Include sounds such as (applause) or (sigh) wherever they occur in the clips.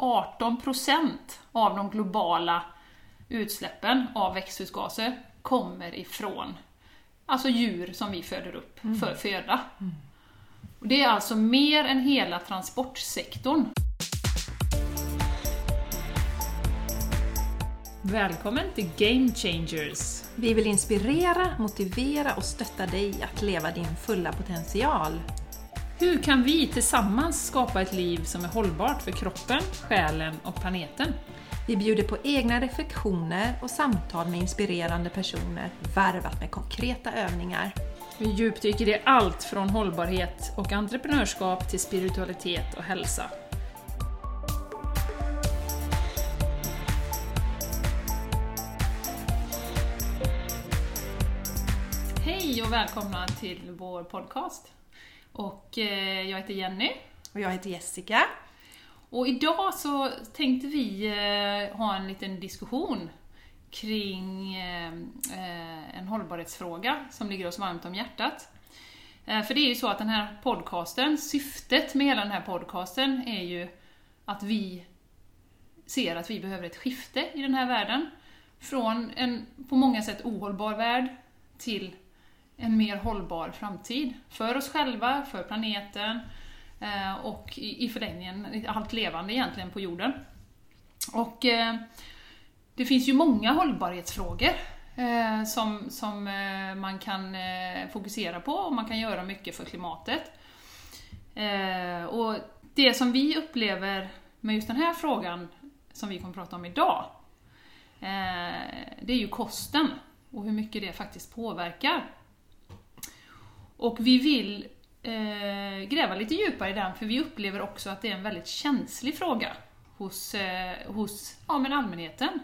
18% av de globala utsläppen av växthusgaser kommer ifrån alltså djur som vi föder upp för föda. Och det är alltså mer än hela transportsektorn. Välkommen till Game Changers! Vi vill inspirera, motivera och stötta dig att leva din fulla potential. Hur kan vi tillsammans skapa ett liv som är hållbart för kroppen, själen och planeten? Vi bjuder på egna reflektioner och samtal med inspirerande personer varvat med konkreta övningar. Vi djupdyker i allt från hållbarhet och entreprenörskap till spiritualitet och hälsa. Hej och välkomna till vår podcast. Och eh, jag heter Jenny. Och jag heter Jessica. Och idag så tänkte vi eh, ha en liten diskussion kring eh, en hållbarhetsfråga som ligger oss varmt om hjärtat. För det är ju så att den här podcasten, syftet med hela den här podcasten är ju att vi ser att vi behöver ett skifte i den här världen. Från en på många sätt ohållbar värld till en mer hållbar framtid. För oss själva, för planeten eh, och i förlängningen allt levande egentligen på jorden. Och eh, det finns ju många hållbarhetsfrågor eh, som, som eh, man kan eh, fokusera på och man kan göra mycket för klimatet. Eh, och det som vi upplever med just den här frågan som vi kommer att prata om idag, det är ju kosten och hur mycket det faktiskt påverkar. Och vi vill eh, gräva lite djupare i den, för vi upplever också att det är en väldigt känslig fråga hos, eh, hos ja, men allmänheten.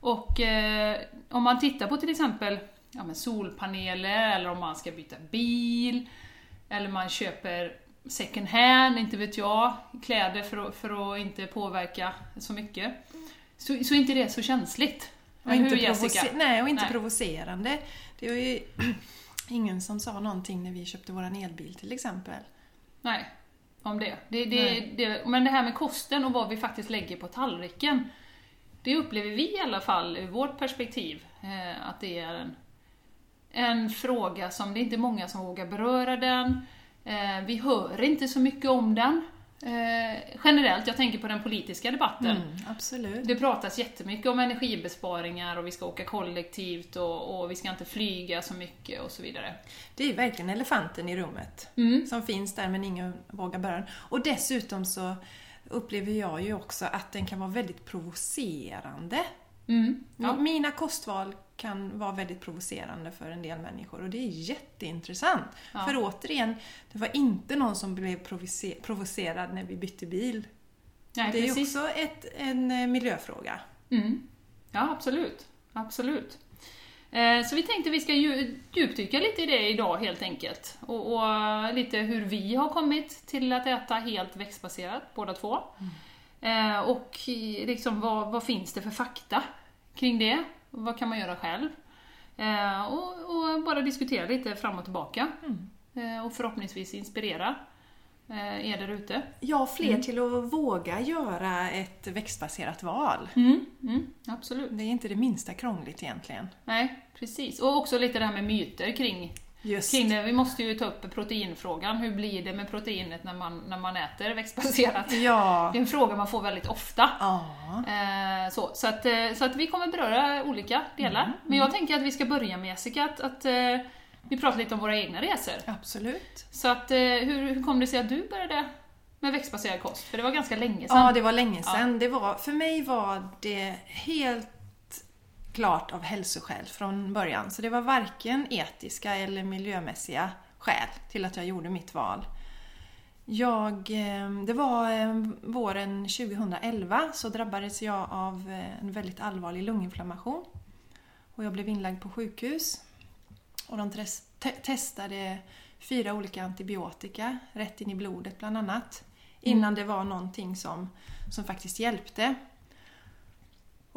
Och eh, om man tittar på till exempel ja, men solpaneler, eller om man ska byta bil, eller man köper second hand, inte vet jag, kläder för att, för att inte påverka så mycket, så, så är inte det så känsligt. Och inte hur, Jessica? Nej, och inte Nej. provocerande. Det är ju ingen som sa någonting när vi köpte våran elbil till exempel. Nej, om det. Det, det, det. Men det här med kosten och vad vi faktiskt lägger på tallriken, det upplever vi i alla fall ur vårt perspektiv, eh, att det är en, en fråga som det är inte många som vågar beröra den. Eh, vi hör inte så mycket om den. Eh, generellt, jag tänker på den politiska debatten. Mm, absolut. Det pratas jättemycket om energibesparingar och vi ska åka kollektivt och, och, vi ska inte flyga så mycket och så vidare. Det är verkligen elefanten i rummet mm. som finns där men ingen vågar bära den. Och dessutom så upplever jag ju också att den kan vara väldigt provocerande. Mm, ja. Mina kostval kan vara väldigt provocerande för en del människor och det är jätteintressant. Ja. För återigen, det var inte någon som blev provocerad när vi bytte bil. Nej, det är ju också ett, en eh, miljöfråga. Mm. Ja, absolut. Absolut. Eh, så vi tänkte vi ska djupdyka lite i det idag helt enkelt. Och, och, lite hur vi har kommit till att äta helt växtbaserat, båda två. Mm. Eh, och liksom vad, vad finns det för fakta kring det? Vad kan man göra själv? Eh, och, och, bara diskutera lite fram och tillbaka. Mm. Eh, och förhoppningsvis inspirera eh, er där ute. Ja, fler mm. till att våga göra ett växtbaserat val. Mm. Mm. Absolut. Det är inte det minsta krångligt egentligen. Nej, precis. Och också lite det här med myter kring Just. Kring det, vi måste ju ta upp proteinfrågan. Hur blir det med proteinet när man, när man äter växtbaserat? Ja. Det är en fråga man får väldigt ofta. Ja. Eh, så, så, att, eh, så att vi kommer beröra olika delar. Mm. Men jag tänker att vi ska börja med Jessica, att, att eh, vi pratar lite om våra egna resor. Absolut. Så att, hur, hur kom det sig att du började med växtbaserad kost? För det var ganska länge sedan. Ja, det var länge sedan. Ja. Det var, för mig var det helt klart av hälsoskäl från början. Så det var varken etiska eller miljömässiga skäl till att jag gjorde mitt val. Jag, eh, det var eh, våren 2011 så drabbades jag av eh, en väldigt allvarlig lunginflammation. Och jag blev inlagd på sjukhus. Och de testade fyra olika antibiotika rätt in i blodet bland annat. Innan mm. det var någonting som, som faktiskt hjälpte.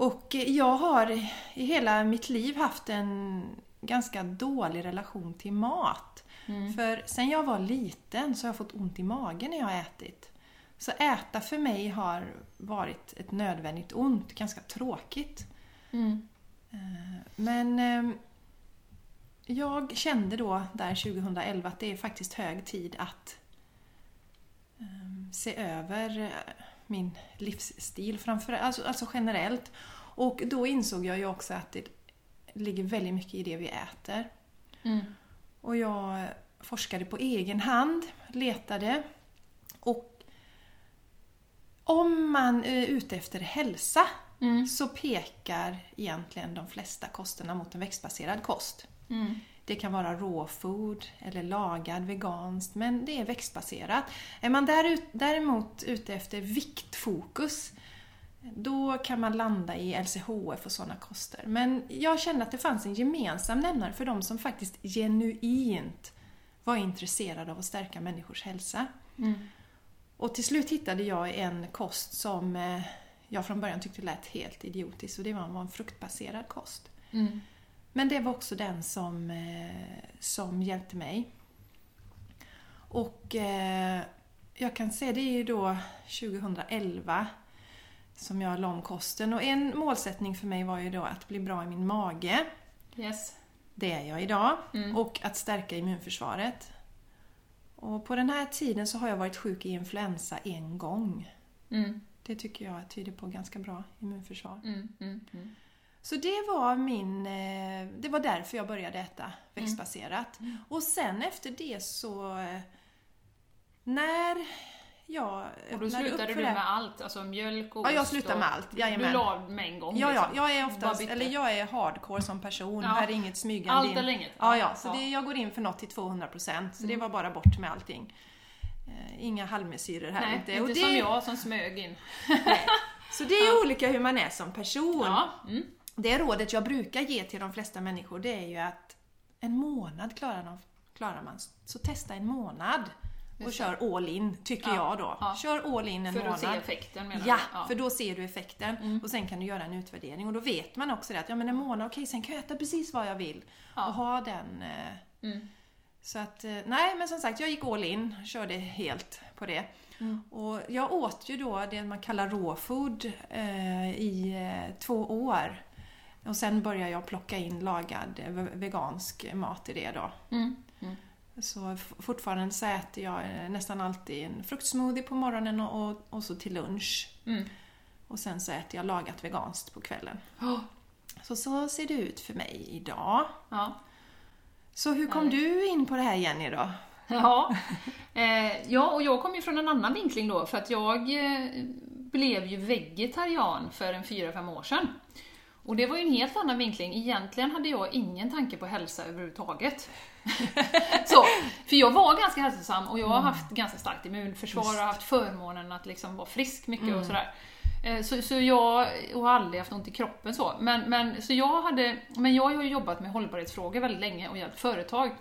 Och jag har i hela mitt liv haft en ganska dålig relation till mat. Mm. För sen jag var liten så har jag fått ont i magen när jag har ätit. Så äta för mig har varit ett nödvändigt ont, ganska tråkigt. Mm. Eh, Men eh, jag kände då där 2011 att det är faktiskt hög tid att eh, se över min livsstil, framför, alltså, alltså generellt. Och då insåg jag ju också att det ligger väldigt mycket i det vi äter. Mm. Och jag forskade på egen hand, letade. Och om man är ute efter hälsa Mm. så pekar egentligen de flesta kosterna mot en växtbaserad kost. Mm. Det kan vara raw food eller lagad veganskt, men det är växtbaserat. Är man däremot ute efter viktfokus, då kan man landa i LCHF och sådana koster. Men jag kände att det fanns en gemensam nämnare för de som faktiskt genuint var intresserade av att stärka människors hälsa. Mm. Och till slut hittade jag en kost som eh, jag från början tyckte lät helt idiotisk och det var var en fruktbaserad kost. Mm. Men det var också den som, eh, som hjälpte mig. Och eh, jag kan säga, det är ju då 2011 som jag la om kosten och en målsättning för mig var ju då att bli bra i min mage. Yes. Det är jag idag. Mm. Och att stärka immunförsvaret. Och på den här tiden så har jag varit sjuk i influensa en gång. Mm. Det tycker jag tyder på ganska bra immunförsvar. Mm. Mm. Mm. Så det var min... eh, Det var därför jag började äta växtbaserat. Mm. Och sen efter det så... eh, När jag Och då slutade du det- med allt, alltså mjölk och Ja, jag slutade med allt. Du Jajamän. la av med en gång Ja, ja, liksom. jag är oftast, eller jag är hardcore som person. Ja. Här är inget smygande Allt in. eller inget. Ja, ja. Så Ja. Det, jag går in för något till 200%. Så det Mm. var bara bort med allting. Eh, Inga halvmesyrer här Nej, inte. inte Och det, som jag som smög in. (laughs) Så det är olika hur man är som person. Ja. Mm. Det rådet jag brukar ge till de flesta människor det är ju att en månad klarar, de, klarar man. Så testa en månad och kör all in, tycker Ja, jag då. ja. Kör all in en För månad. att se effekten menar Ja, du? för då ser du effekten Mm. och sen kan du göra en utvärdering och då vet man också det att ja men en månad, okej sen kan jag äta precis vad jag vill Ja. och ha den eh, Mm. så att, eh, nej men som sagt jag gick all in, körde helt på det. Mm. Och jag åt ju då det man kallar raw food eh, i eh, två år. Och sen började jag plocka in lagad eh, ve- vegansk mat i det då. Mm. Mm. Så fortfarande så äter jag eh, nästan alltid en fruktsmoothie på morgonen och, och, och så till lunch. Mm. Och sen så äter jag lagat veganskt på kvällen. Oh. Så så ser det ut för mig idag. Ja. Så hur kom Härligt. du in på det här Jenny då? (laughs) Ja. Eh, ja, och jag kom ju från en annan vinkling då, för att jag eh, blev ju vegetarian för en fyra fem år sedan. Och det var ju en helt annan vinkling. Egentligen hade jag ingen tanke på hälsa överhuvudtaget. (laughs) så, för jag var ganska hälsosam och jag har haft ganska starkt immunförsvar och haft förmånen att liksom vara frisk mycket och sådär. Eh, Så, så jag och har aldrig haft ont i kroppen så. Men, men, så jag hade, men jag har ju jobbat med hållbarhetsfrågor väldigt länge och hjälpt företag.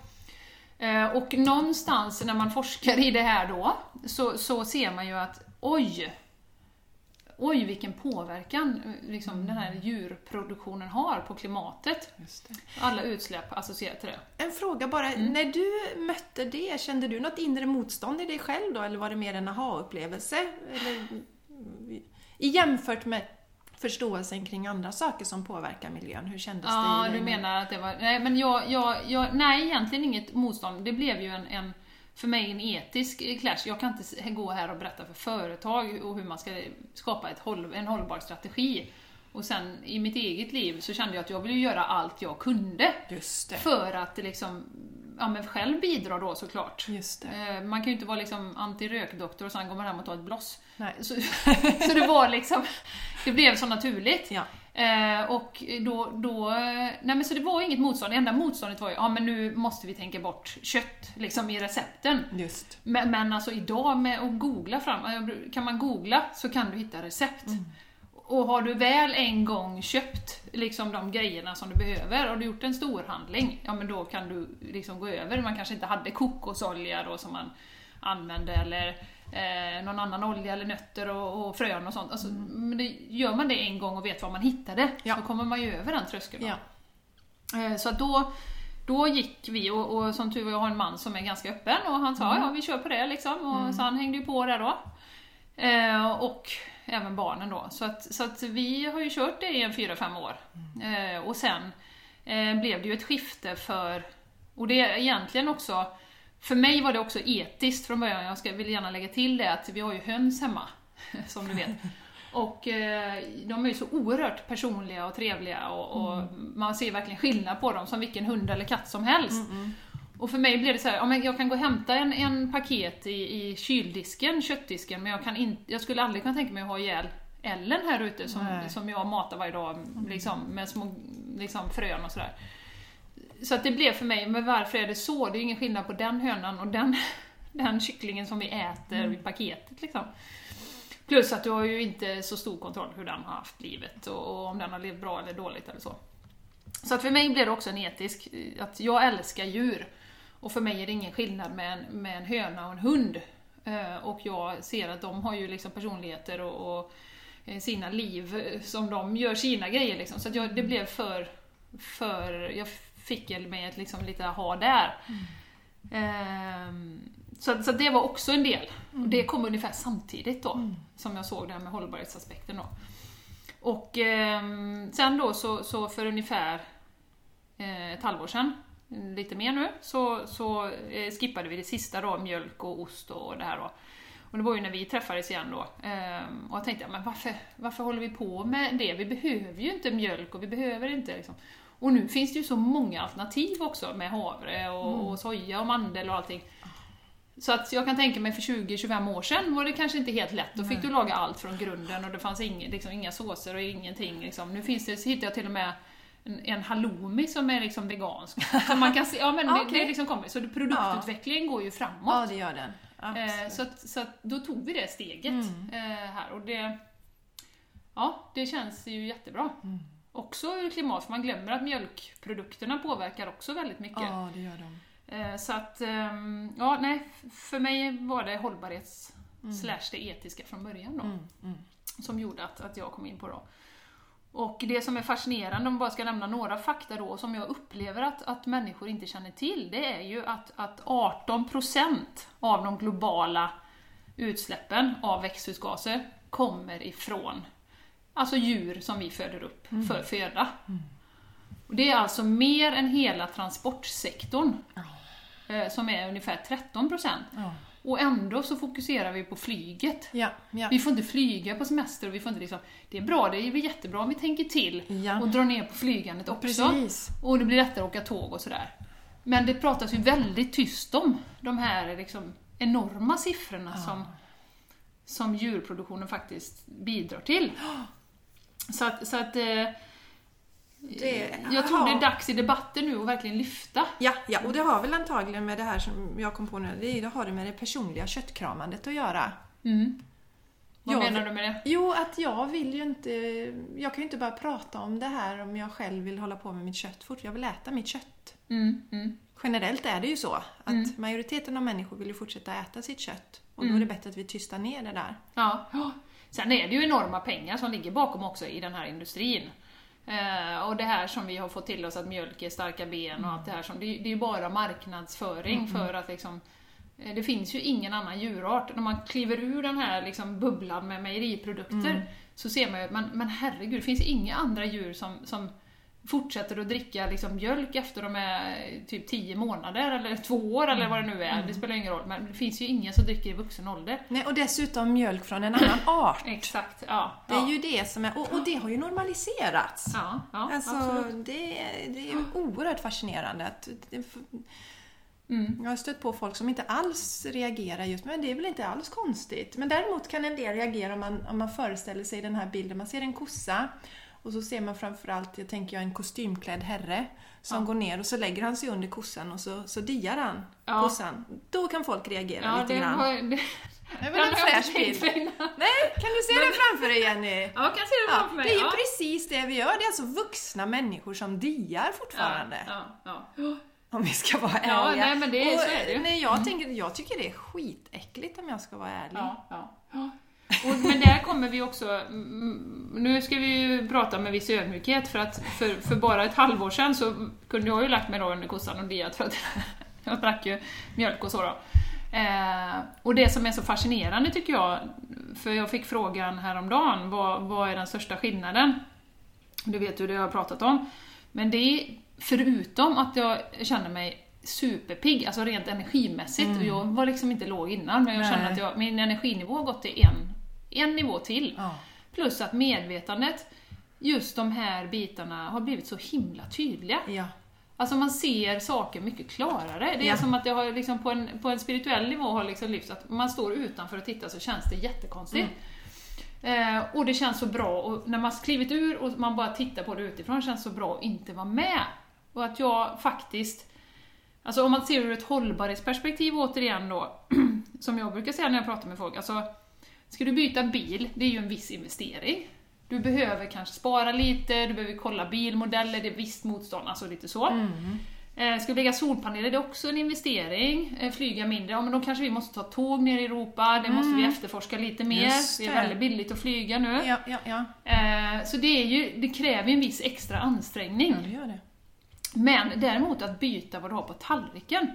Eh, Och någonstans när man forskar i det här då, så, så ser man ju att oj, oj vilken påverkan eh, liksom, den här djurproduktionen har på klimatet. Alla utsläpp associerat till det. En fråga bara, Mm. när du mötte det, kände du något inre motstånd i dig själv då? Eller var det mer en aha-upplevelse? Jämfört med förståelsen kring andra saker som påverkar miljön, hur kändes det? Ja, i dig? du menar att det var... Nej, men jag, jag, jag, nej egentligen inget motstånd. Det blev ju en, en för mig en etisk clash. Jag kan inte gå här och berätta för företag och hur man ska skapa håll, en hållbar strategi. Och sen i mitt eget liv så kände jag att jag ville göra allt jag kunde för att liksom, ja men själv bidra då såklart. Eh, Man kan ju inte vara liksom anti-rökdoktor och sen går man hem och tar ett bloss. Nej. Så, (laughs) så det var liksom, det blev så naturligt. Ja. Eh, och då, då, nej men så det var inget motstånd, det enda motståndet var ju, ja men nu måste vi tänka bort kött liksom i recepten. Just. Men, men alltså idag med att googla fram, eh, kan man googla så kan du hitta recept. Och har du väl en gång köpt liksom de grejerna som du behöver, och du gjort en stor handling, ja men då kan du liksom gå över. Man kanske inte hade kokosolja då som man använde, eller eh, någon annan olja eller nötter och, och frön och sånt. Alltså, men det, gör man det en gång och vet var man hittade, Ja. så kommer man ju över den tröskeln. Ja. Eh, Så då, då gick vi, och, och som tur var, jag har en man som är ganska öppen och han sa ja vi kör på det liksom, och så han hängde ju på där då. Eh, och även barnen då. Så att, så att vi har ju kört det i en 4-5 år. Eh, och sen eh, blev det ju ett skifte för, och det är egentligen också, för mig var det också etiskt från början, jag ska, vill gärna lägga till det att vi har ju höns hemma, (laughs) som du vet. Och eh, de är ju så oerhört personliga och trevliga och, och man ser verkligen skillnad på dem som vilken hund eller katt som helst. Och för mig blev det så här, ja, men jag kan gå och hämta en, en paket i, i kyldisken, köttdisken, men jag, kan in, jag skulle aldrig kunna tänka mig att ha ihjäl Ellen här ute som, Nej. som jag matar varje dag liksom, med små liksom, frön och sådär. Så att det blev för mig, men varför är det så? Det är ju ingen skillnad på den hönan och den, (laughs) den kycklingen som vi äter i paketet liksom. Plus att du har ju inte så stor kontroll hur den har haft livet och, och om den har levt bra eller dåligt eller så. Så att för mig blev det också en etisk, att jag älskar djur. Och för mig är det ingen skillnad med en, med en höna och en hund. Eh, och jag ser att de har ju liksom personligheter och, och eh, sina liv som de gör sina grejer liksom. Så jag, det blev för, för, jag fick mig ett liksom lite ha där. Ehm, så, så det var också en del. Och det kom ungefär samtidigt då, som jag såg det här med hållbarhetsaspekten då. Och ehm, sen då så, så för ungefär eh, ett halvår sedan, lite mer nu, så, så eh, skippade vi det sista då, mjölk och ost och det här då. Och det var ju när vi träffades igen då. Och jag tänkte, men varför, varför håller vi på med det? Vi behöver ju inte mjölk och vi behöver inte liksom. Och nu finns det ju så många alternativ också med havre och, och soja och mandel och allting. Så att jag kan tänka mig för 20-25 år sedan var det kanske inte helt lätt. Då fick du laga allt från grunden och det fanns ing, liksom, inga såser och ingenting. Liksom. Nu finns det, så hittar jag till och med en, en halloumi som är liksom vegansk. Så man kan se, ja men (laughs) det, Okej. det liksom kommer. Så produktutvecklingen går ju framåt. Ja, det gör den. Eh, så, att, så att då tog vi det steget Mm. eh, här och det, ja, det känns ju jättebra. Mm. Också ur klimat, för man glömmer att mjölkprodukterna påverkar också väldigt mycket. Ja, det gör de. Eh, så att, ehm, ja nej, för mig var det hållbarhets slash det etiska från början då, Mm, mm. som gjorde att, att jag kom in på det. Och det som är fascinerande, om jag bara ska nämna några fakta då, som jag upplever att, att människor inte känner till, det är ju att, att 18% av de globala utsläppen av växthusgaser kommer ifrån alltså djur som vi föder upp för föda. Och det är alltså mer än hela transportsektorn, eh, som är ungefär 13%. Ja. Och ändå så fokuserar vi på flyget. Ja, ja. Vi får inte flyga på semester och vi får inte liksom, det är bra, det är jättebra om vi tänker till Ja. och drar ner på flygandet också. Precis. Och det blir lättare att åka tåg och sådär. Men det pratas ju väldigt tyst om de här liksom enorma siffrorna som, som djurproduktionen faktiskt bidrar till. Så att, så att eh, Det- jag tror det är dags i debatten nu att verkligen lyfta. Ja, ja, och det har väl antagligen med det här som jag kom på nu, det, det har det med det personliga köttkramandet att göra. Mm. Vad Jag- menar du med det? Jo, att jag vill ju inte... Jag kan ju inte bara prata om det här om jag själv vill hålla på med mitt kött fort. Jag vill äta mitt kött. Mm, mm. Generellt är det ju så att Mm. majoriteten av människor vill ju fortsätta äta sitt kött. Och då är det bättre att vi tystar ner det där. Ja. Sen är det ju enorma pengar som ligger bakom också i den här industrin. Eh, och det här som vi har fått till oss att mjölk är starka ben och allt det här, som, det, är- ju bara marknadsföring för att liksom eh, det finns ju ingen annan djurart. När man kliver ur den här liksom bubblan med mejeriprodukter så ser man ju, men, men herregud, det finns inga andra djur som, som fortsätter att dricka liksom mjölk efter de är typ 10 månader eller två år eller vad det nu är. Det spelar ingen roll, men det finns ju ingen som dricker i vuxen ålder. Nej, och dessutom mjölk från en annan art. (laughs) Exakt, ja. Det ja. är ju det som är... Och, och det har ju normaliserats. Ja, ja Alltså, absolut. det, är- det är oerhört fascinerande. Att det, Mm. jag har stött på folk som inte alls reagerar just men det är väl inte alls konstigt. Men däremot kan en del reagera om man, om man föreställer sig den här bilden. Man ser en kossa och så ser man framförallt, jag tänker jag, en kostymklädd herre som Ja. går ner och så lägger han sig under kossan och så, så diar han Ja. kossan. Då kan folk reagera Ja, lite det grann. var, det, (laughs) Det är väl en fräsch bild. Nej, kan du se den framför dig Jenny? (laughs) Ja, jag kan se det Ja, framför mig. det är ju ja. precis det vi gör. Det är alltså vuxna människor som diar fortfarande. Ja, ja, ja. Om vi ska vara Ja, ärliga. nej, men det- och, så är det. Nej, jag, tänker, jag tycker det är skitäckligt om jag ska vara ärlig. Ja, ja. Och, men där kommer vi också, mm, nu ska vi ju prata med viss ödmjukhet för att för, för bara ett halvår sedan så kunde jag ju lagt mig då under kossan och diat för att (laughs) jag drack ju mjölk och så då. Eh, och det som är så fascinerande tycker jag, för jag fick frågan häromdagen, vad, vad är den största skillnaden? Du vet ju det jag har pratat om. Men det är, förutom att jag känner mig superpigg, alltså rent energimässigt. Mm. Och jag var liksom inte låg innan, men jag Nej. känner att jag, min energinivå har gått till en, en nivå till. Ja. Plus att medvetandet, just de här bitarna, har blivit så himla tydliga. Ja. Alltså man ser saker mycket klarare. Det är Ja. som att det har liksom på, en, på en spirituell nivå har liksom lyfts, att man står utanför och tittar så känns det jättekonstigt. Eh, och det känns så bra, och när man klivit ur och man bara tittar på det utifrån, känns så bra att inte vara med. Och att jag faktiskt, alltså om man ser ur ett hållbarhetsperspektiv återigen då, (clears throat) som jag brukar säga när jag pratar med folk, alltså ska du byta bil, det är ju en viss investering. Du behöver kanske spara lite, du behöver kolla bilmodeller, det är visst motstånd, alltså lite så. Mm. Eh, ska vi lägga solpaneler, det är också en investering. Eh, flyga mindre, ja men då kanske vi måste ta tåg ner i Europa, det måste vi efterforska lite mer. Mm. Just det är det. väldigt billigt att flyga nu. Ja, ja, ja. Eh, så det, är ju, det kräver ju en viss extra ansträngning. ja, det gör det. Men däremot att byta vad du har på tallriken.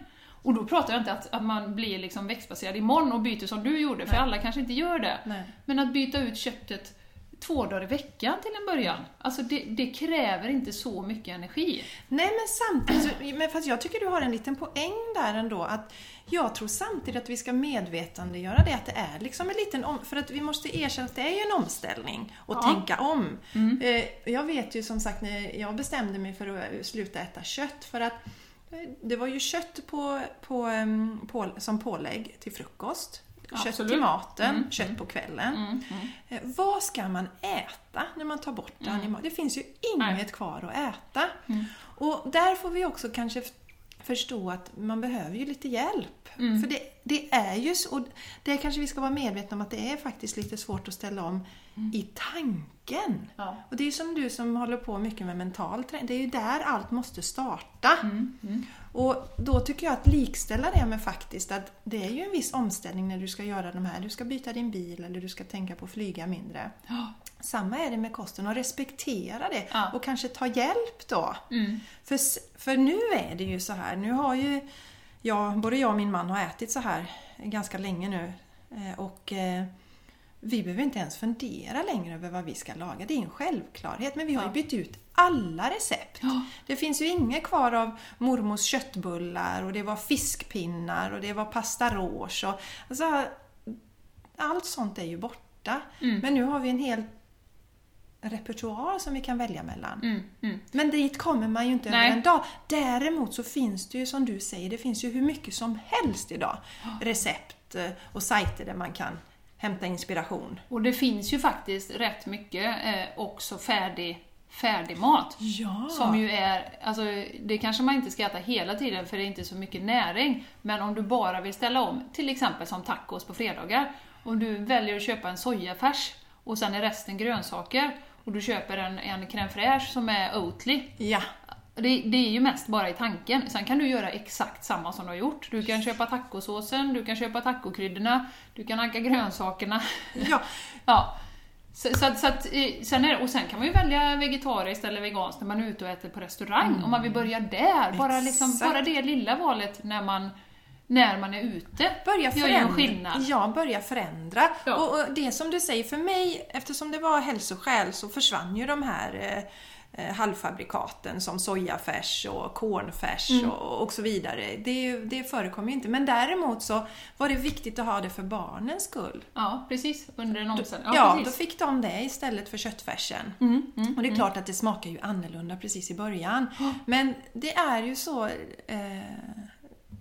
Och då pratar jag inte att, att man blir liksom växtbaserad imorgon och byter som du gjorde, för Nej. alla kanske inte gör det. Nej. Men att byta ut köttet två dagar i veckan till en början, alltså det, det kräver inte så mycket energi. Nej men samtidigt, men fast jag tycker du har en liten poäng där ändå. Att jag tror samtidigt att vi ska medvetandegöra det, att det är liksom en liten om, För att vi måste erkänna att det är ju en omställning och Ja. tänka om. Mm. Eh, Jag vet ju som sagt när jag bestämde mig för att sluta äta kött för att det var ju kött på, på, på, som pålägg till frukost. Kött Absolut. till maten, Mm, kött på kvällen. Mm, mm. Eh, Vad ska man äta när man tar bort Mm. animal? Det finns ju inget Nej. kvar att äta. Mm. Och där får vi också kanske förstå att man behöver ju lite hjälp. Mm. För det, det är ju så, och det kanske vi ska vara medvetna om att det är faktiskt lite svårt att ställa om i tanken. Ja. Och det är som du som håller på mycket med mental träning, det är ju där allt måste starta. Mm, mm. Och då tycker jag att likställa det med faktiskt att det är ju en viss omställning när du ska göra de här, du ska byta din bil eller du ska tänka på att flyga mindre. Ja. Samma är det med kosten och respektera det Ja. och kanske ta hjälp då. Mm. För, för nu är det ju så här, nu har ju jag, både jag och min man har ätit så här ganska länge nu eh, och eh, vi behöver inte ens fundera längre över vad vi ska laga. Det är en självklarhet men vi har ju bytt ut alla recept. Ja. Det finns ju inget kvar av mormors köttbullar och det var fiskpinnar och det var pasta rouge och alltså, allt sånt är ju borta. Mm. Men nu har vi en hel repertoar som vi kan välja mellan. Mm, mm. Men dit kommer man ju inte Nej. över en dag. Däremot så finns det ju som du säger, det finns ju hur mycket som helst idag. Recept eh, och sajter där man kan hämta inspiration. Och det finns ju faktiskt rätt mycket eh, också färdig, färdig mat. Ja! Som ju är, alltså det kanske man inte ska äta hela tiden för det är inte så mycket näring. Men om du bara vill ställa om, till exempel som tacos på fredagar. Om du väljer att köpa en sojafärs och sen är resten grönsaker och du köper en, en crème fraîche som är Oatly. Ja, Det, det är ju mest bara i tanken. Sen kan du göra exakt samma som du har gjort. Du kan köpa tacosåsen, du kan köpa tacokryddorna, du kan hacka grönsakerna. ja. (laughs) Ja. Så, så, så att, eh, sen är, och sen kan man ju välja vegetariskt eller veganskt när man är ute och äter på restaurang. Om man vill börja där. Bara, liksom, bara det lilla valet när man, när man är ute. Börja förändra. skillnad. Ja, börja förändra. Ja. Och, och det som du säger, för mig, eftersom det var hälsoskäl så försvann ju de här eh, halvfabrikaten som sojafärs och cornfärs Mm. och, och så vidare. Det, det förekommer ju inte. Men däremot så var det viktigt att ha det för barnens skull. Ja, precis. Under en omställning. Ja, Ja, då fick de det istället för köttfärsen. Mm, mm, Och det är klart att det smakar ju annorlunda precis i början. Men det är ju så, eh,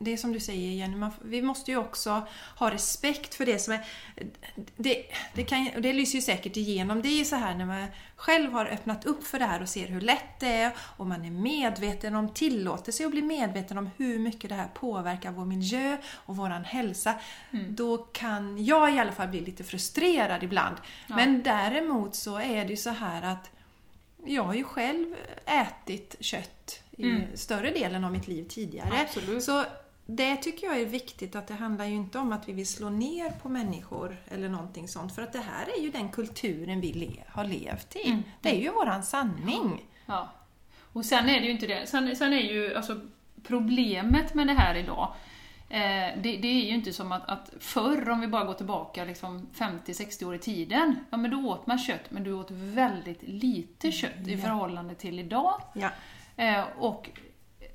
det är som du säger Jenny, man, vi måste ju också ha respekt för det som är... Det, det, kan, det lyser ju säkert igenom. Det är ju så här när man själv har öppnat upp för det här och ser hur lätt det är och man är medveten om, tillåter sig att bli medveten om hur mycket det här påverkar vår miljö och våran hälsa. Då kan jag i alla fall bli lite frustrerad ibland. Ja. Men däremot så är det ju så här att jag har ju själv ätit kött i Mm. större delen av mitt liv tidigare. Absolut. Så det tycker jag är viktigt att det handlar ju inte om att vi vill slå ner på människor eller någonting sånt. För att det här är ju den kulturen vi le- har levt i. Mm. Det är ju våran sanning. Ja. Och sen är det ju inte det. Sen, sen är ju alltså problemet med det här idag, Eh, det, det, är ju inte som att, att förr, om vi bara går tillbaka liksom 50-60 år i tiden, ja men då åt man kött, men du åt väldigt lite kött i förhållande till idag. Ja. Eh, och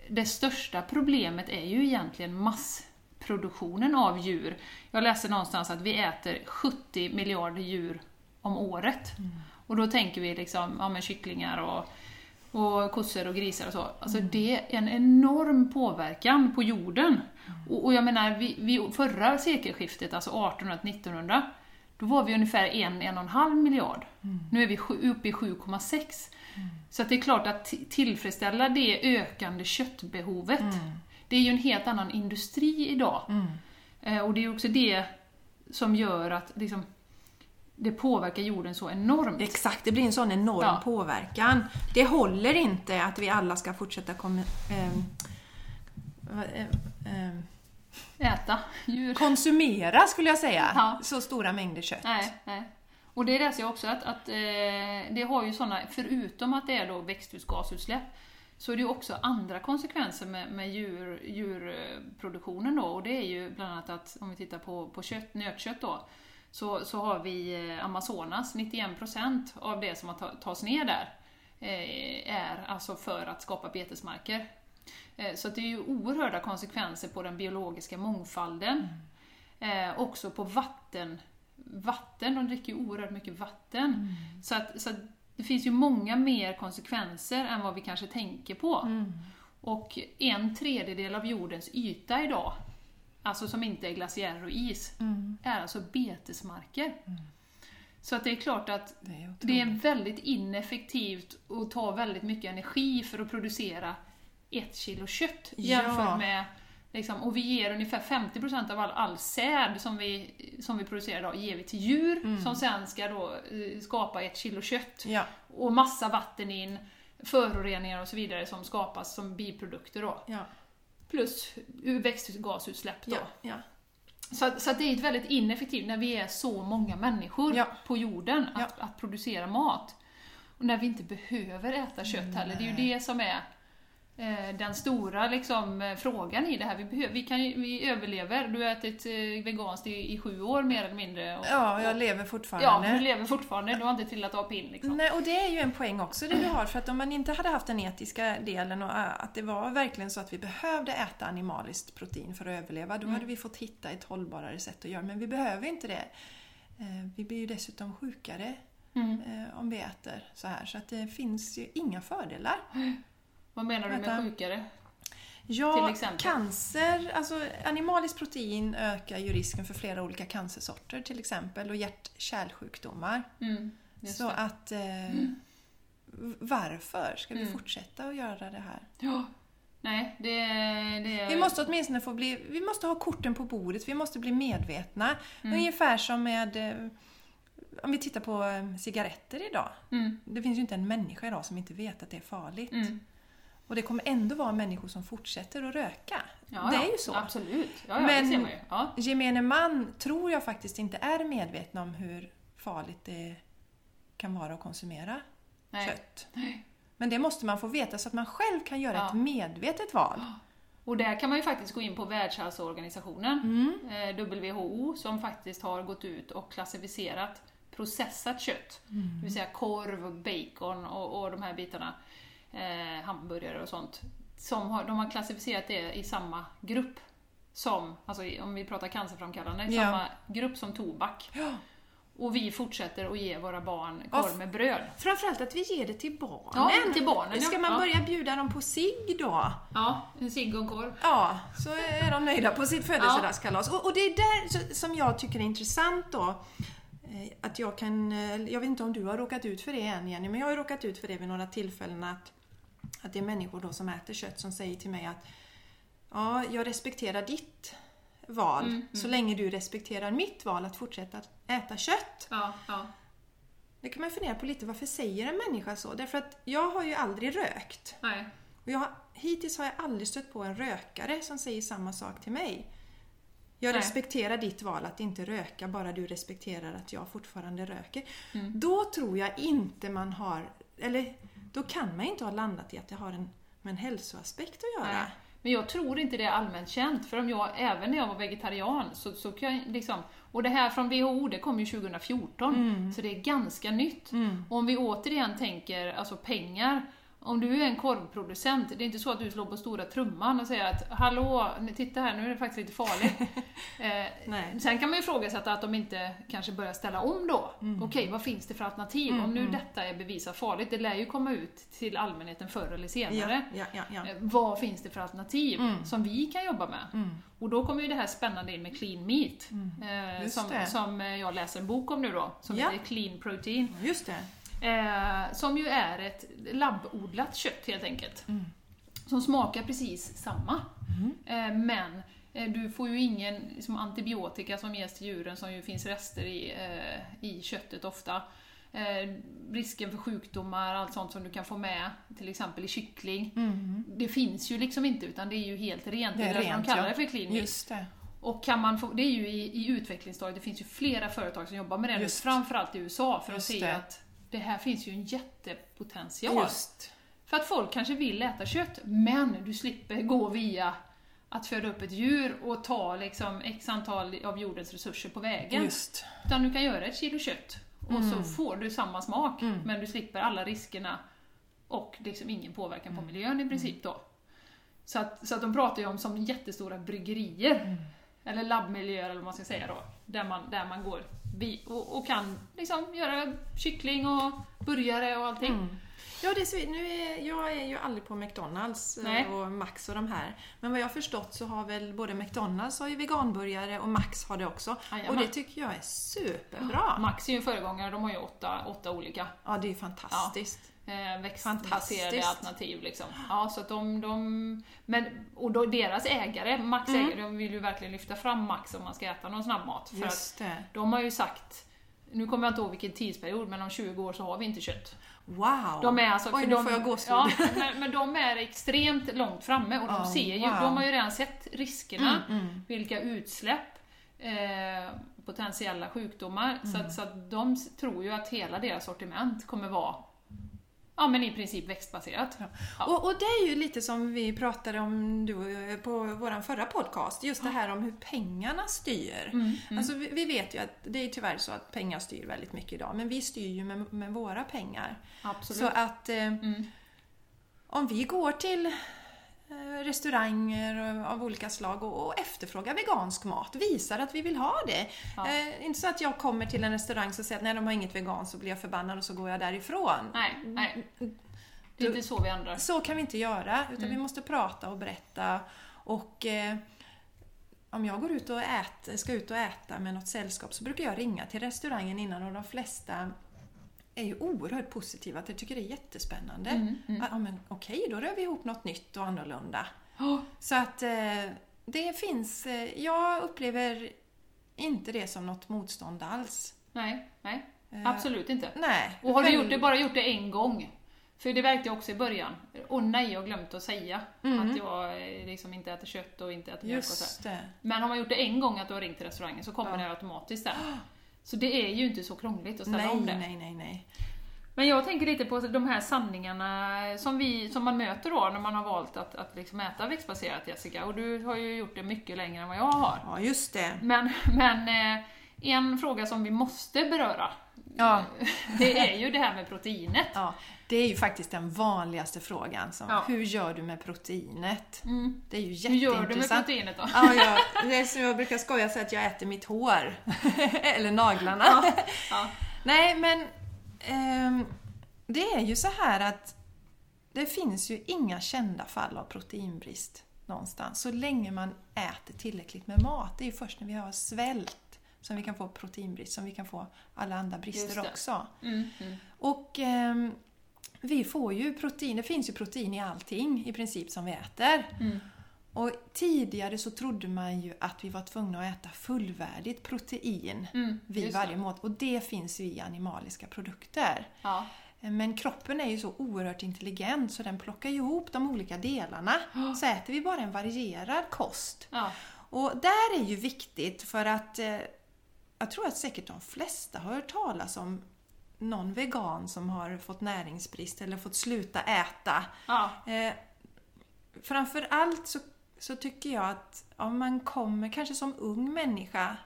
det största problemet är ju egentligen massproduktionen av djur. Jag läste någonstans att vi äter 70 miljarder djur om året. Och då tänker vi liksom, ja men kycklingar och, och kossor och grisar och så. Alltså det är en enorm påverkan på jorden. Och, och jag menar, vi, vi, förra sekelskiftet, alltså 1800-1900, då var vi ungefär en, en och en halv miljard. Nu är vi uppe i 7,6. Så att det är klart att tillfredsställa det ökande köttbehovet, det är ju en helt annan industri idag. Eh, och det är också det som gör att liksom, det påverkar jorden så enormt. Exakt, det blir en sån enorm Ja. påverkan. Det håller inte att vi alla ska fortsätta kom, ehm, vad- ehm, ehm, Äta djur. konsumera skulle jag säga, Ja. så stora mängder kött. Nej, nej. Och det läser jag också att, att eh, det har ju sådana, förutom att det är då växthusgasutsläpp, så är det ju också andra konsekvenser med, med djur, djurproduktionen då. Och det är ju bland annat att, om vi tittar på, på kött, nötkött då, så, så har vi eh, Amazonas, 91% av det som tas ner där eh, är alltså för att skapa betesmarker. Eh, Så det är ju oerhörda konsekvenser på den biologiska mångfalden. Eh, också på vatten. Vatten, de dricker ju oerhört mycket vatten. Så, att, så att det finns ju många mer konsekvenser än vad vi kanske tänker på. Och en tredjedel av jordens yta idag, alltså som inte är glaciärer och is, är alltså betesmarker. Så att det är klart att Det är det är väldigt ineffektivt och tar väldigt mycket energi för att producera ett kilo kött Ja. jämfört med Liksom, och vi ger ungefär 50% av all, all säd som vi, som vi producerar idag ger vi till djur som sen ska då eh, skapa ett kilo kött. Ja, Och massa vatten in, föroreningar och så vidare som skapas som biprodukter då. ja, Plus växthusgasutsläpp då. ja, ja. Så, så det är ett väldigt ineffektivt när vi är så många människor Ja. på jorden att, att producera mat. Och när vi inte behöver äta kött heller. Det är ju det som är den stora liksom, eh, frågan i det här. Vi, behöver, vi, kan, vi överlever. Du har ätit eh, veganskt i, i sju år mer eller mindre. Och, ja jag lever ja, fortfarande. du lever fortfarande. Du har inte trillat av pinn liksom. Nej, och det är ju en poäng också det du har, för att om man inte hade haft den etiska delen och att det var verkligen så att vi behövde äta animaliskt protein för att överleva, då hade vi fått hitta ett hållbarare sätt att göra Men vi behöver inte det. Eh, Vi blir ju dessutom sjukare Mm. eh, om vi äter så här, så att det finns ju inga fördelar. (gasps) (sniffs) Vad menar du med Vänta. sjukare? Ja, cancer, alltså animaliskt protein ökar ju risken för flera olika cancersorter till exempel och hjärt-kärlsjukdomar. Mm, Så att eh, varför ska vi Mm. fortsätta att göra det här? Ja. Nej, det, det Vi måste åtminstone få bli, vi måste ha korten på bordet, vi måste bli medvetna. Ungefär som med, eh, om vi tittar på eh, cigaretter idag. Mm, Det finns ju inte en människa idag som inte vet att det är farligt. Och det kommer ändå vara människor som fortsätter att röka. Ja, det är ju så. Absolut. Ja, ja, Men-. Ja. Gemene man tror jag faktiskt inte är medvetna om hur farligt det kan vara att konsumera Nej. kött. Nej. Men det måste man få veta så att man själv kan göra ett medvetet val. Och där kan man ju faktiskt gå in på Världshälsoorganisationen, Mm. eh, WHO, som faktiskt har gått ut och klassificerat processat kött. Mm. Det vill säga korv, bacon och, och de här bitarna, eh, hamburgare och sånt. Som har, de har klassificerat det i samma grupp som, alltså om vi pratar cancerframkallande, i Ja. samma grupp som tobak. Ja. Och vi fortsätter att ge våra barn Ja, korv med bröd. Framförallt att vi ger det till barnen. Ja, till barnen, Ska ja. man Ja. börja bjuda dem på cigg då? Ja, en cigg och en korv. Ja, så är de nöjda på sitt födelsedagskalas. Och, och det är där som jag tycker är intressant då. eh, Att jag kan, eh, jag vet inte om du har råkat ut för det än Jenny, men jag har råkat ut för det vid några tillfällen att, att det är människor då som äter kött som säger till mig att Ja, jag respekterar ditt val Mm, så länge du respekterar mitt val att fortsätta äta kött. Ja, ja. Det kan man fundera på lite, varför säger en människa så? Därför att jag har ju aldrig rökt. Nej. Och jag, hittills har jag aldrig stött på en rökare som säger samma sak till mig. Jag Nej. respekterar ditt val att inte röka, bara du respekterar att jag fortfarande röker. Mm. Då tror jag inte man har, eller då kan man inte ha landat i att det har en, med en hälsoaspekt att göra. Nej. Men jag tror inte det är allmänt känt, för om jag, även när jag var vegetarian, så, så kan jag liksom... Och det här från WHO, det kom ju 2014, så det är ganska nytt. Och om vi återigen tänker, alltså pengar, om du är en korvproducent, det är inte så att du slår på stora trumman och säger att Hallå, titta här, nu är det faktiskt lite farligt. (laughs) eh, sen kan man ju ifrågasätta att de inte kanske börjar ställa om då. Okej, vad finns det för alternativ? Om nu detta är bevisat farligt, det lär ju komma ut till allmänheten förr eller senare. Ja, ja, ja. Eh, Vad finns det för alternativ som vi kan jobba med? Mm. Och då kommer ju det här spännande in med clean meat, eh, Just som, som eh, jag läser en bok om nu då, som heter Clean Protein. Just det. Eh, som ju är ett labbodlat kött helt enkelt. Mm. Som smakar precis samma. Eh, men eh, du får ju ingen liksom, antibiotika som ges till djuren som ju finns rester i, eh, i köttet ofta. Eh, risken för sjukdomar, allt sånt som du kan få med, till exempel i kyckling. Det finns ju liksom inte utan det är ju helt rent. Mm. Det är därför rent, de kallar ja. det för det. Och kan man få, det är ju i, i utvecklingsstadiet, det finns ju flera företag som jobbar med det nu, framförallt i USA, för att Just se det. att det här finns ju en jättepotential. Just. För att folk kanske vill äta kött, men du slipper gå via att föda upp ett djur och ta liksom x antal av jordens resurser på vägen. Just. Utan du kan göra ett kilo kött och Mm. så får du samma smak, men du slipper alla riskerna och liksom ingen påverkan Mm. på miljön i princip då. Så att, så att de pratar ju om som jättestora bryggerier, Mm. eller labbmiljöer eller vad man ska säga då, där man, där man går och, och kan liksom göra kyckling och burgare och allting. Mm. Ja, det är så, nu är, jag är ju aldrig på McDonalds eh, Nej. och Max och de här. Men vad jag har förstått så har väl både McDonalds har ju veganburgare och Max har det också. Jajamän. Och det tycker jag är superbra. Max är ju en föregångare, de har ju åtta, åtta olika Ja, det är fantastiskt. eh, växtbaserade Fantastiskt. alternativ. Liksom. Ja, så att de, de, men, och då deras ägare, Max Mm. ägare, de vill ju verkligen lyfta fram Max om man ska äta någon snabbmat. För att de har ju sagt, nu kommer jag inte ihåg vilken tidsperiod, men om 20 år så har vi inte kött. Wow! De är alltså, Oj, för nu de, får jag gåshud. ja, men, men de är extremt långt framme och de Oh, ser ju, wow. de har ju redan sett riskerna, Mm, mm. vilka utsläpp, eh, potentiella sjukdomar, så, Mm. att, så att de tror ju att hela deras sortiment kommer vara Ja men i princip växtbaserat. Ja. Och, och det är ju lite som vi pratade om du, jag på vår förra podcast, just det här om hur pengarna styr. Mm, mm. Alltså vi, vi vet ju att det är tyvärr så att pengar styr väldigt mycket idag, men vi styr ju med, med våra pengar. Absolut. Så att eh, Mm. om vi går till eh, restauranger av olika slag och, och efterfrågar vegansk mat, visar att vi vill ha det. Ja. Eh, inte så att jag kommer till en restaurang och säger att nej, de har inget veganskt så blir jag förbannad och så går jag därifrån. Nej, nej. Det är inte så vi ändrar. Så kan vi inte göra, utan Mm. vi måste prata och berätta. Och eh, om jag går ut och äter, ska ut och äta med något sällskap så brukar jag ringa till restaurangen innan och de flesta är ju oerhört positiva. att Jag tycker det är jättespännande. Mm, mm. Ja, men okej, då rör vi ihop något nytt och annorlunda. Oh, Så att eh, det finns... Eh, jag upplever inte det som något motstånd alls. nej, nej. Eh, Absolut inte. Nej. Och har du gjort det, bara gjort det en gång? För det verkade jag också i början. Och nej, jag har glömt att säga Mm. att jag eh, liksom inte äter kött och inte äter mjölk och så. Men har man gjort det en gång att du har ringt till restaurangen så kommer Ja. det automatiskt där. (gasps) Så det är ju inte så krångligt att ställa Nej, om det. nej, nej, nej. Men jag tänker lite på de här sanningarna som, vi, som man möter då när man har valt att, att liksom äta växtbaserat Jessica. Och du har ju gjort det mycket längre än vad jag har. Ja, just det. Men, men eh, en fråga som vi måste beröra, Ja. (laughs) det är ju det här med proteinet. Ja, det är ju faktiskt den vanligaste frågan. Som, Ja. Hur gör du med proteinet? Mm. Det är ju Hur gör du med jätteintressant. proteinet då? Ja, ja, det är som jag brukar skoja och säga att jag äter mitt hår. (laughs) Eller naglarna. Ja, ja. Nej, men ehm, det är ju så här att det finns ju inga kända fall av proteinbrist någonstans. Så länge man äter tillräckligt med mat. Det är ju först när vi har svält som vi kan få proteinbrist, som vi kan få alla andra brister också. Mm, mm. Och ehm, vi får ju protein, det finns ju protein i allting i princip som vi äter. Mm. Och tidigare så trodde man ju att vi var tvungna att äta fullvärdigt protein Mm, vid varje mat. Och det finns ju i animaliska produkter. Ja. Men kroppen är ju så oerhört intelligent så den plockar ihop de olika delarna. (gasps) Så äter vi bara en varierad kost. Ja. Och där är ju viktigt för att eh, jag tror att säkert de flesta har hört talas om någon vegan som har fått näringsbrist eller fått sluta äta. Ja. Eh, framför allt så, så tycker jag att om man kommer, kanske som ung människa,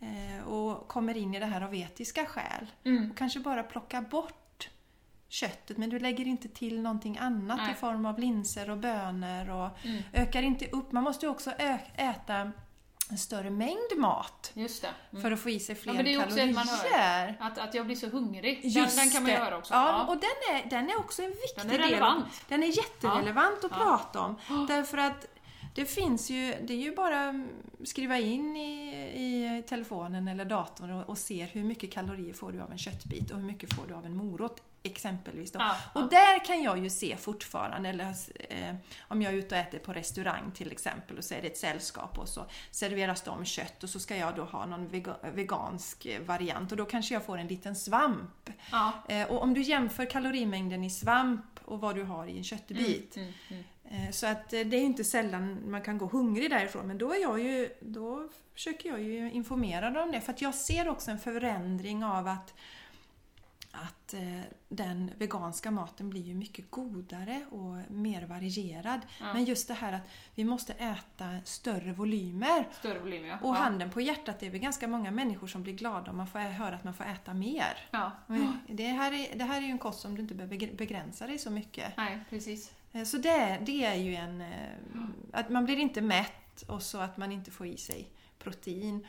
eh, och kommer in i det här av etiska skäl, Mm. och kanske bara plocka bort köttet men du lägger inte till någonting annat Nej. i form av linser och bönor och Mm. ökar inte upp. Man måste ju också äta en större mängd mat Just det. Mm. för att få i sig fler men det är också kalorier. man hör. Att, att jag blir så hungrig. Den, Just den kan man det. göra också. Ja, och den är, den är också en viktig Den är del. relevant. Den är jätterelevant att Ja. prata om. (gasps) Därför att det finns ju, det är ju bara att skriva in i, i telefonen eller datorn och, och se hur mycket kalorier får du av en köttbit och hur mycket får du av en morot exempelvis. Då. Ja, ja. Och där kan jag ju se fortfarande, eller eh, om jag är ute och äter på restaurang till exempel och så är det ett sällskap och så serveras de kött och så ska jag då ha någon vega, vegansk variant och då kanske jag får en liten svamp. Ja. Eh, och om du jämför kalorimängden i svamp och vad du har i en köttbit. Mm, mm. Eh, så att eh, det är inte sällan man kan gå hungrig därifrån men då, är jag ju, då försöker jag ju informera dem om det. För att jag ser också en förändring av att att eh, den veganska maten blir ju mycket godare och mer varierad. Ja. Men just det här att vi måste äta större volymer. Större volym ja. Och handen på hjärtat, det är väl ganska många människor som blir glada om man får höra att man får äta mer. Ja. Det här, är, det här är ju en kost som du inte behöver begr- begränsa dig så mycket. Nej, precis. Eh, Så det, det är ju en... eh, Att man blir inte mätt och så att man inte får i sig protein.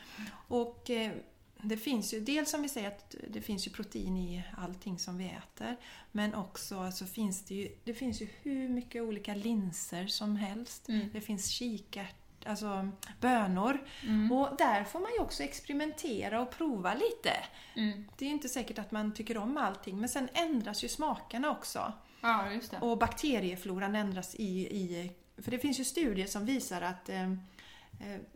Och det finns ju, dels som vi säger att det finns ju protein i allting som vi äter. Men också så finns det ju, det finns ju hur mycket olika linser som helst. Mm. Det finns kikärt, alltså bönor. Mm. Och där får man ju också experimentera och prova lite. Mm. Det är inte säkert att man tycker om allting men sen ändras ju smakerna också. Ja. Och bakteriefloran ändras i, i... För det finns ju studier som visar att eh,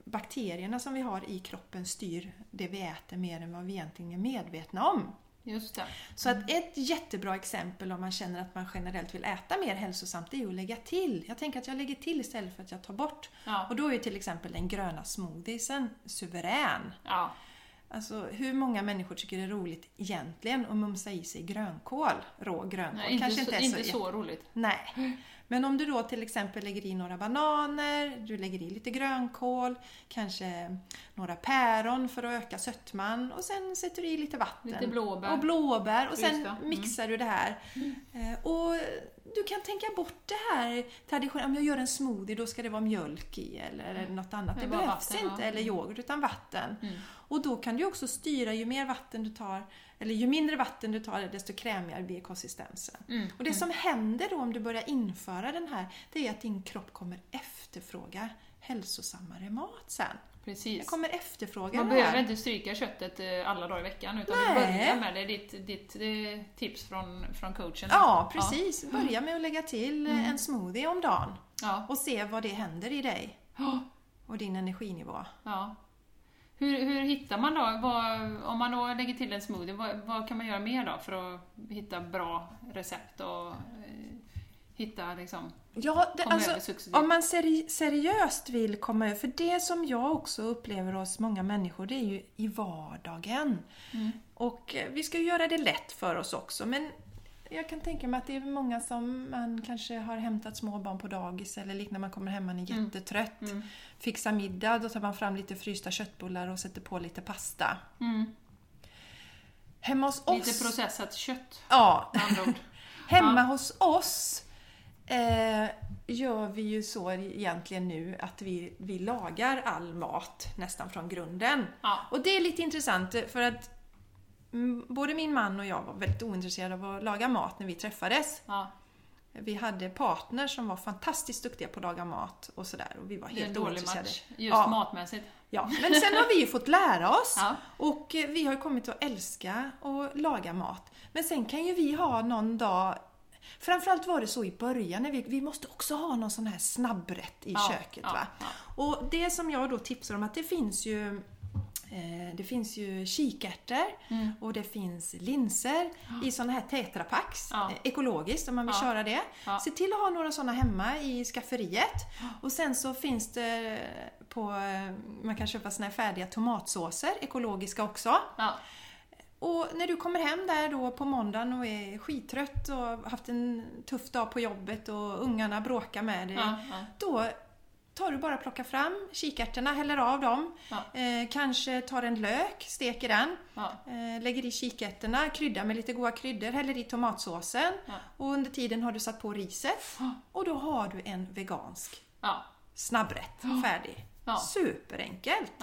bakterierna som vi har i kroppen styr det vi äter mer än vad vi egentligen är medvetna om. Just det. Så att ett jättebra exempel om man känner att man generellt vill äta mer hälsosamt det är ju att lägga till. Jag tänker att jag lägger till istället för att jag tar bort. Ja. Och då är ju till exempel den gröna smoothiesen suverän. Ja. Alltså hur många människor tycker det är roligt egentligen att mumsa i sig grönkål? Rå grönkål. Nej, inte, Kanske så, inte är inte så, så roligt. Nej. Men om du då till exempel lägger i några bananer, du lägger i lite grönkål, kanske några päron för att öka sötman och sen sätter du i lite vatten. Lite blåbär. Och blåbär och sen. Mm. mixar du det här. Eh, Och du kan tänka bort det här traditionella, om jag gör en smoothie då ska det vara mjölk i eller något annat. Det Det behövs vatten, inte, ja. eller yoghurt, utan vatten. Mm. Och då kan du också styra, ju mer vatten du tar, eller ju mindre vatten du tar, desto krämigare blir konsistensen. Mm. Och det som händer då om du börjar införa den här, det är att din kropp kommer efterfråga hälsosammare mat sen. Precis. kommer efterfråga Man behöver inte stryka köttet eh, alla dagar i veckan utan Nej. du börjar med det. Ditt, ditt eh, tips från, från coachen. Ja, precis. Börja med att lägga till eh, Mm. en smoothie om dagen Ja. och se vad det händer i dig Ja. och din energinivå. ja. Hur, hur hittar man då, vad, om man då lägger till en smoothie, vad, vad kan man göra mer då för att hitta bra recept och eh, hitta liksom, Ja, det, alltså, om man seri seriöst vill komma över, för det som jag också upplever hos många människor, det är ju i vardagen. Mm. Och eh, vi ska ju göra det lätt för oss också, men jag kan tänka mig att det är många som man kanske har hämtat små barn på dagis eller liknande, man kommer hem man är Mm. jättetrött. Mm. Fixar middag, då tar man fram lite frysta köttbullar och sätter på lite pasta. Mm. Hemma hos oss... Lite processat kött Ja, andra ord. (laughs) Hemma Ja. hos oss eh, gör vi ju så egentligen nu att vi, vi lagar all mat nästan från grunden. Ja. Och det är lite intressant för att både min man och jag var väldigt ointresserade av att laga mat när vi träffades. Ja. Vi hade partners som var fantastiskt duktiga på att laga mat och sådär och vi var Det är en helt dålig match, just Ja. matmässigt. Ja, men sen har vi ju fått lära oss Ja. och eh, vi har kommit att älska att laga mat. Men sen kan ju vi ha någon dag Framförallt var det så i början, när vi, vi måste också ha någon sån här snabbrätt i Ja, köket. va? Och det som jag då tipsar om att det finns ju det finns ju kikärtor Mm. och det finns linser i såna här tetrapacks, Ja. eh, ekologiskt om man vill Ja. köra det. Ja. Se till att ha några såna hemma i skafferiet. Och sen så finns det på, eh, man kan köpa såna här färdiga tomatsåser, ekologiska också. Ja. Och när du kommer hem där då på måndagen och är skittrött och haft en tuff dag på jobbet och ungarna bråkar med dig. Ja, ja. Då tar du bara och plockar fram kikärtorna, häller av dem. Ja. Eh, kanske tar en lök, steker den. Ja. Eh, lägger i kikärtorna, kryddar med lite goda kryddor, häller i tomatsåsen. Ja. Och under tiden har du satt på riset. Och då har du en vegansk snabbrätt färdig. Superenkelt!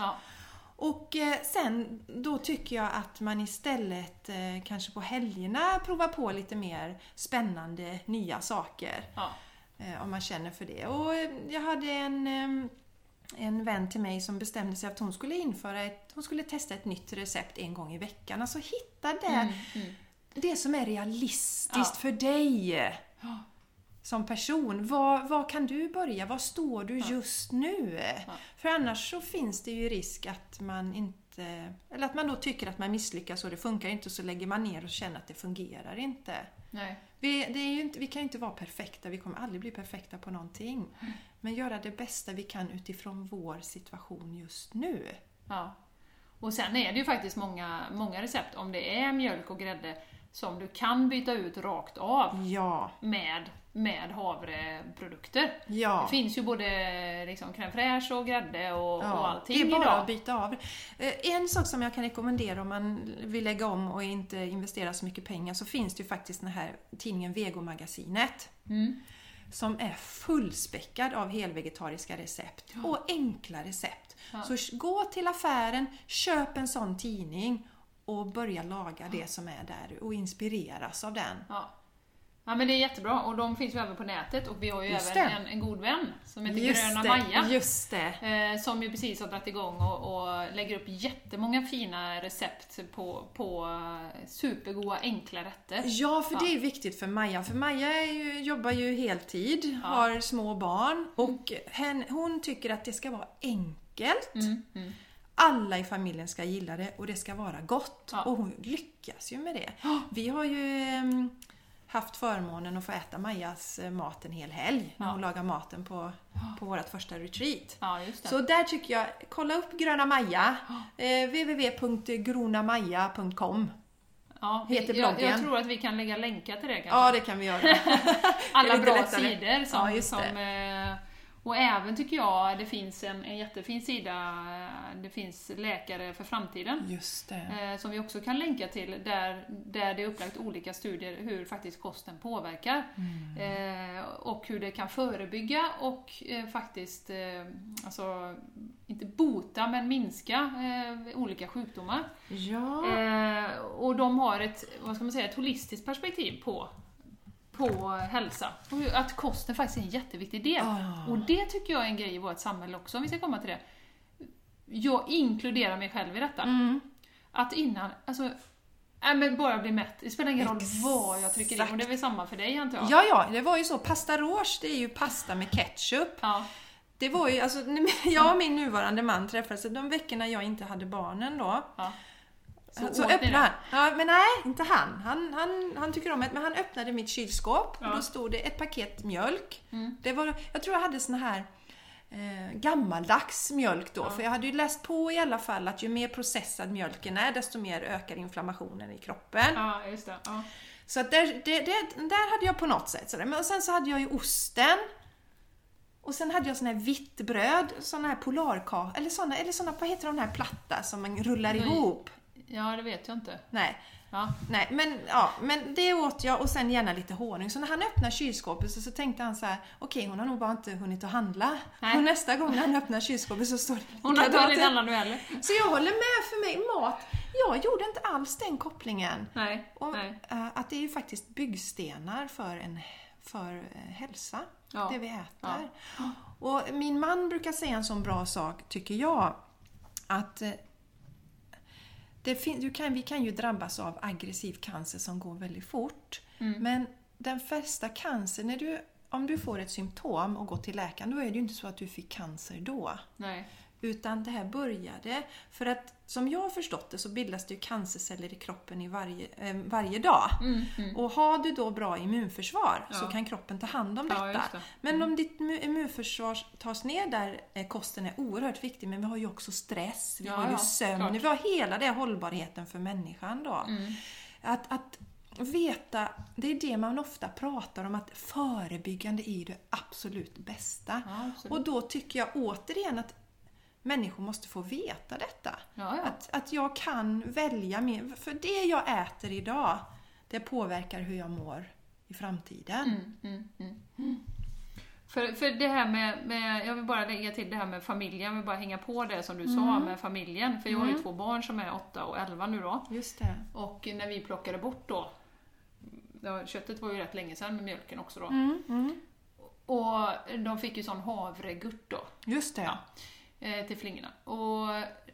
Och eh, sen då tycker jag att man istället eh, kanske på helgerna provar på lite mer spännande nya saker. Eh, om man känner för det. Och eh, jag hade en, eh, en vän till mig som bestämde sig att hon skulle införa ett, hon skulle testa ett nytt recept en gång i veckan. Alltså hitta där Mm, mm. det som är realistiskt Ja. för dig som person. Var, var kan du börja? Var står du Ja. just nu? Ja. För annars så finns det ju risk att man inte... Eller att man då tycker att man misslyckas och det funkar inte och så lägger man ner och känner att det fungerar inte. Nej. Vi, det är ju inte, vi kan ju inte vara perfekta, vi kommer aldrig bli perfekta på någonting. Mm. Men göra det bästa vi kan utifrån vår situation just nu. Ja. Och sen är det ju faktiskt många, många recept, om det är mjölk och grädde, som du kan byta ut rakt av Ja, med, med havreprodukter. ja. Det finns ju både liksom crème fraîche och grädde och, Ja, och allting det är bara idag. att byta av. Eh, En sak som jag kan rekommendera om man vill lägga om och inte investera så mycket pengar så finns det ju faktiskt den här tidningen Vegomagasinet. Mm. Som är fullspäckad av helvegetariska recept och enkla recept. Ja. Så gå till affären, köp en sån tidning och börja laga det som är där och inspireras av den. Ja. ja, men det är jättebra och de finns ju även på nätet och vi har ju Just även en, en god vän som heter Just Gröna det, Maja. just det. Eh, som ju precis har dragit igång och, och lägger upp jättemånga fina recept på, på eh, supergoda enkla rätter. Ja, för Ja. det är viktigt för Maja. För Maja ju, jobbar ju heltid, Ja. har små barn och hen, hon tycker att det ska vara enkelt. Mm, mm. Alla i familjen ska gilla det och det ska vara gott. Ja. Och hon lyckas ju med det. Vi har ju ehm, haft förmånen att få äta Majas eh, mat en hel helg när hon lagar maten på, på vårt första retreat. Ja. Så där tycker jag, kolla upp Gröna Maja, eh, www.gronamaja.com ja, heter jag, bloggen. jag tror att vi kan lägga länkar till det kanske. Ja, det kan vi göra. (laughs) Alla bra lättare. sidor som, Ja, som eh, och även tycker jag det finns en, en jättefin sida, det finns Läkare för framtiden. Eh, som vi också kan länka till, där, där det är upplagt olika studier hur faktiskt kosten påverkar. Mm. Eh, och hur det kan förebygga och eh, faktiskt, eh, alltså, inte bota, men minska eh, olika sjukdomar. Ja. Eh, och de har ett, vad ska man säga, ett holistiskt perspektiv på, på hälsa. Och att kosten faktiskt är en jätteviktig del. Ah. Och det tycker jag är en grej i vårt samhälle också, om vi ska komma till det. Jag inkluderar mig själv i detta. Mm. Att innan, alltså, nej men bara bli mätt. Det spelar ingen roll vad jag trycker. Exakt. Och det är väl samma för dig antar jag? Ja, ja, det var ju så. Pasta rouge, det är ju pasta med ketchup. Ja. Det var ju, alltså, (laughs) jag och min nuvarande man träffades, de veckorna jag inte hade barnen då, ja. Så, ni öppnade han. Ja, men nej, inte han. Han, han. han tycker om det, men han öppnade mitt kylskåp Ja. och då stod det ett paket mjölk. Mm. Det var, jag tror jag hade sån här eh, gammaldags mjölk då, Ja. för jag hade ju läst på i alla fall att ju mer processad mjölken är, desto mer ökar inflammationen i kroppen. Ja, just det. Ja. Så att där, det, det, där hade jag på något sätt sådär. Men och sen så hade jag ju osten. Och sen hade jag sån här vitt bröd, såna här polarkakor, eller såna, eller såna, vad heter de här platta som man rullar ihop? Ja, det vet jag inte. Nej, Ja. nej, men, ja, men det åt jag och sen gärna lite honung. Så när han öppnade kylskåpet så, så tänkte han så här: okej hon har nog bara inte hunnit att handla. Nej. Och nästa gång när han öppnar kylskåpet så står det Hon har hunnit handla nu heller. Så jag håller med för mig, mat, jag gjorde inte alls den kopplingen. Nej. Och, Nej. eh, att det är ju faktiskt byggstenar för, en, för eh, hälsa, Ja. det vi äter. Och min man brukar säga en sån bra sak, tycker jag, att eh, fin- du kan, vi kan ju drabbas av aggressiv cancer som går väldigt fort. Mm. Men den första cancer, när du, om du får ett symptom och går till läkaren, då är det ju inte så att du fick cancer då. Nej. Utan det här började för att som jag har förstått det så bildas det ju cancerceller i kroppen i varje, eh, varje dag. Mm, mm. Och har du då bra immunförsvar så Ja. kan kroppen ta hand om Ja, detta. just det. Mm. Men om ditt mu- immunförsvar tas ner där eh, kosten är oerhört viktig, men vi har ju också stress, vi Ja, har ju ja, sömn, klart. vi har hela den hållbarheten för människan då. Mm. Att, att veta, det är det man ofta pratar om, att förebyggande är det absolut bästa. Ja, absolut. Och då tycker jag återigen att människor måste få veta detta. Ja, ja. Att, att jag kan välja mer. För det jag äter idag, det påverkar hur jag mår i framtiden. Mm, mm, mm, mm. För, för det här med, med, jag vill bara lägga till det här med familjen, jag vill bara hänga på det som du sa med familjen. För jag har ju Mm. två barn som är 8 och 11 nu då. Just det. Och när vi plockade bort då, ja, köttet var ju rätt länge sedan med mjölken också då. Mm, mm. Och de fick ju sån havregurt då, Just det. Ja. Eh, till flingorna. Och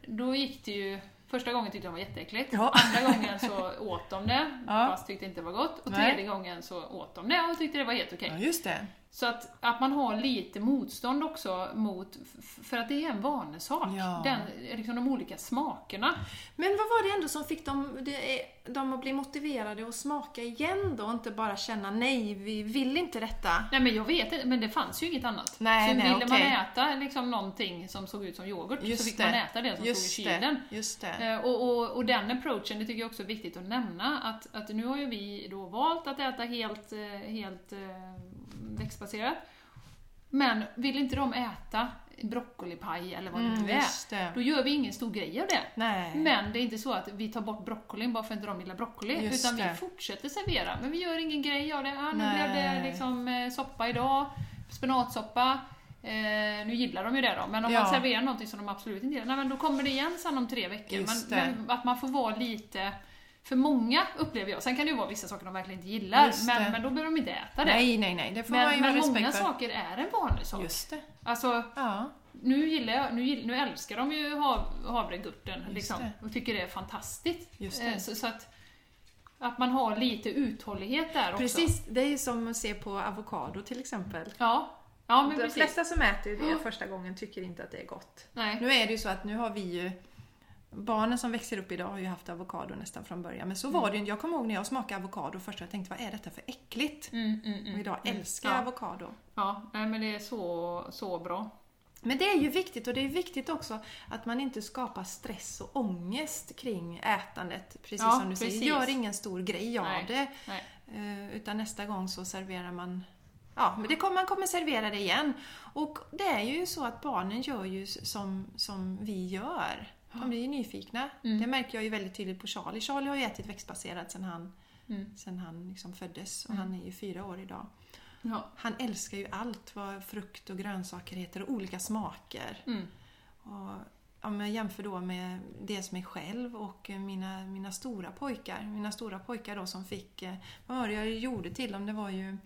då gick det ju, första gången tyckte de var jätteäckligt. Ja. Andra (laughs) gången så åt de det, Ja. fast tyckte inte det var gott. Och Nej. tredje gången så åt de det och tyckte det var helt okej. Ja, just det. Så att, att man har lite motstånd också mot, för att det är en vanesak. Ja. Den, liksom de olika smakerna. Men vad var det ändå som fick dem, det, är- dem att bli motiverade att smaka igen då? Och inte bara känna nej, vi vill inte detta. Nej men jag vet inte, men det fanns ju inget annat. Nej, så nej, ville man okej. äta liksom någonting som såg ut som yoghurt så Just fick det. man äta det som Just stod i kylen. Just det. Eh, Och, och, och den approachen, det tycker jag också är viktigt att nämna, att, att nu har ju vi då valt att äta helt, eh, helt eh, växtbaserat. Men vill inte de äta broccolipaj eller vad det Mm, nu är, det. då gör vi ingen stor grej av det. Nej. Men det är inte så att vi tar bort broccolin bara för att inte de gillar broccoli, Just utan det. vi fortsätter servera. Men vi gör ingen grej av det. Ah, nu blev det liksom eh, soppa idag, spenatsoppa. Eh, nu gillar de ju det då, men om Ja. man serverar någonting som de absolut inte gillar, nej, men då kommer det igen sen om tre veckor. Men, det. men att man får vara lite för många upplever jag. Sen kan det ju vara vissa saker de verkligen inte gillar, men, men då behöver de inte äta det. Nej, nej, nej. Det får man men ju ha men många för. saker är en vanlig sak. Just det. Alltså, Ja. nu, gillar jag, nu, nu älskar de ju hav, havregurten liksom, det. och tycker det är fantastiskt. Just Eh, det. Så, så att, att man har lite uthållighet där också. Precis, det är ju som att se på avokado till exempel. Ja, ja men De precis. flesta som äter ju det första gången tycker inte att det är gott. Nej. Nu är det ju så att nu har vi ju Barnen som växer upp idag har ju haft avokado nästan från början. Men så var det ju Jag kommer ihåg när jag smakade avokado först och jag tänkte vad är detta för äckligt? Mm, mm, mm. Och idag Mm. älskar jag ja. avokado. Ja, nej, men det är så, så bra. Men det är ju viktigt och det är viktigt också att man inte skapar stress och ångest kring ätandet. Precis Ja, som du precis. säger, gör ingen stor grej av Nej, det. nej. Eh, Utan nästa gång så serverar man Ja, men det kommer, man kommer servera det igen. Och det är ju så att barnen gör ju som, som vi gör. De blir ju nyfikna. Mm. Det märker jag ju väldigt tydligt på Charlie. Charlie har ju ätit växtbaserat sedan han, Mm. sedan han liksom föddes och Mm. han är ju fyra år idag. Ja. Han älskar ju allt vad frukt och grönsaker heter och olika smaker. Mm. Och om jag jämför då med dels mig själv och mina, mina stora pojkar. Mina stora pojkar då som fick, eh, vad var det jag gjorde till dem? Det var ju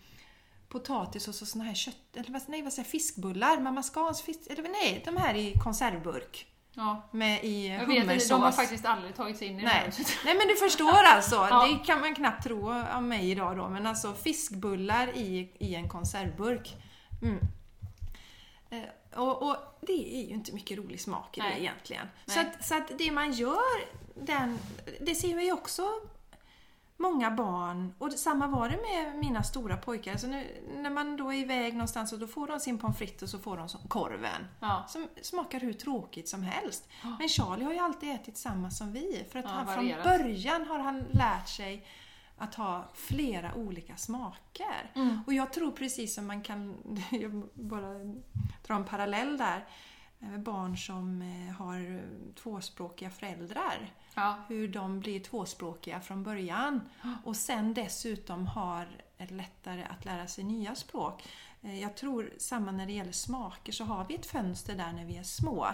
potatis och så såna här kött, eller nej vad säger jag, fiskbullar, mamma Scans fisk, eller nej, de här i konservburk. Ja. Med i Jag vet inte, de har faktiskt aldrig tagit sig in i det här Nej. Nej men du förstår (laughs) alltså, Ja. det kan man knappt tro om mig idag då, men alltså fiskbullar i, i en konservburk. Mm. Eh, Och, och det är ju inte mycket rolig smak i det Nej. egentligen. Så Nej. att, så att det man gör, den, det ser vi ju också många barn, och samma var det med mina stora pojkar. Alltså nu, när man då är iväg någonstans och då får de sin pommes frites och så får de korven. Ja. Som smakar hur tråkigt som helst. Ja. Men Charlie har ju alltid ätit samma som vi. För att Ja, han från varierat. början har han lärt sig att ha flera olika smaker. Mm. Och jag tror precis som man kan, (laughs) jag bara dra en parallell där, med barn som eh, har tvåspråkiga föräldrar. Ja. Hur de blir tvåspråkiga från början och sen dessutom har lättare att lära sig nya språk. Eh, Jag tror samma när det gäller smaker så har vi ett fönster där när vi är små.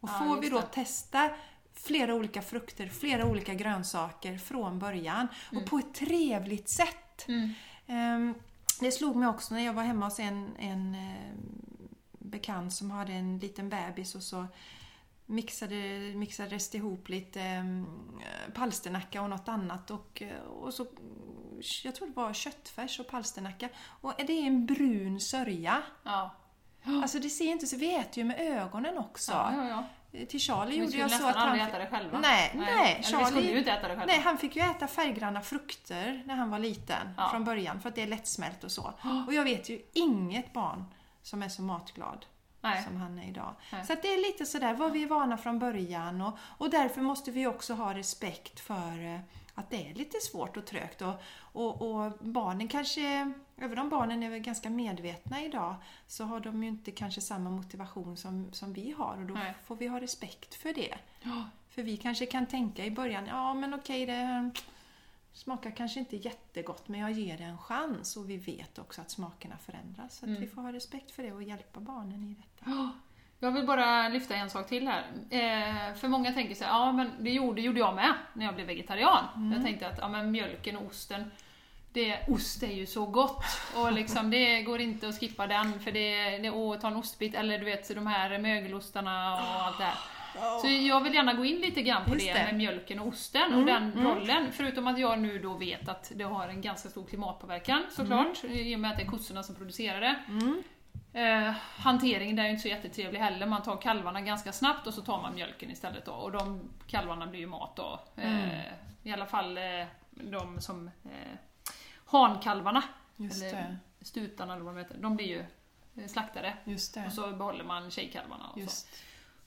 Och Ja, får vi då det. testa flera olika frukter, flera olika grönsaker från början och på ett trevligt sätt. Mm. Ehm, Det slog mig också när jag var hemma hos en, en eh, bekant som hade en liten bebis och så mixade, mixades ihop lite eh, palsternacka och något annat och, eh, och så jag tror det var köttfärs och palsternacka och det är en brun sörja. Ja. Alltså det ser inte så, vi äter ju med ögonen också. Ja, ja, till Charlie Vi gjorde skulle jag så nästan att han... aldrig äta det själva. Nej, nej, Eller vi skulle Charlie- ju inte äta det själva. Nej, han fick ju äta färggranna frukter när han var liten från början för att det är lättsmält och så. Och jag vet ju inget barn som är så matglad Nej. som han är idag. Nej. Så att det är lite sådär vad vi är vana från början och, och därför måste vi också ha respekt för eh, att det är lite svårt och trögt och, och, och barnen kanske, även om barnen är ganska medvetna idag, så har de ju inte kanske samma motivation som, som vi har och då Nej. får vi ha respekt för det. Ja. För vi kanske kan tänka i början, ja men okej det smakar kanske inte jättegott men jag ger det en chans och vi vet också att smakerna förändras. Så Mm. vi får ha respekt för det och hjälpa barnen i detta. Jag vill bara lyfta en sak till här. Eh, för många tänker så här, ja men det gjorde, gjorde jag med när jag blev vegetarian. Mm. Jag tänkte att ja, men mjölken och osten, det, ost är ju så gott och liksom, det går inte att skippa den för det, det och ta en ostbit eller du vet de här mögelostarna och allt det här. Så jag vill gärna gå in lite grann på Just det, med mjölken och osten Mm, och den mm. rollen. Förutom att jag nu då vet att det har en ganska stor klimatpåverkan såklart, i och med att det är kossorna som producerar det. Mm. Eh, hanteringen där är ju inte så jättetrevlig heller. Man tar kalvarna ganska snabbt och så tar man mjölken istället då. Och de kalvarna blir ju mat då. Eh, Mm. I alla fall eh, de som eh, hankalvarna, Just eller det. stutarna eller vad de heter, de blir ju eh, slaktade. Just. Och så behåller man tjejkalvarna och så.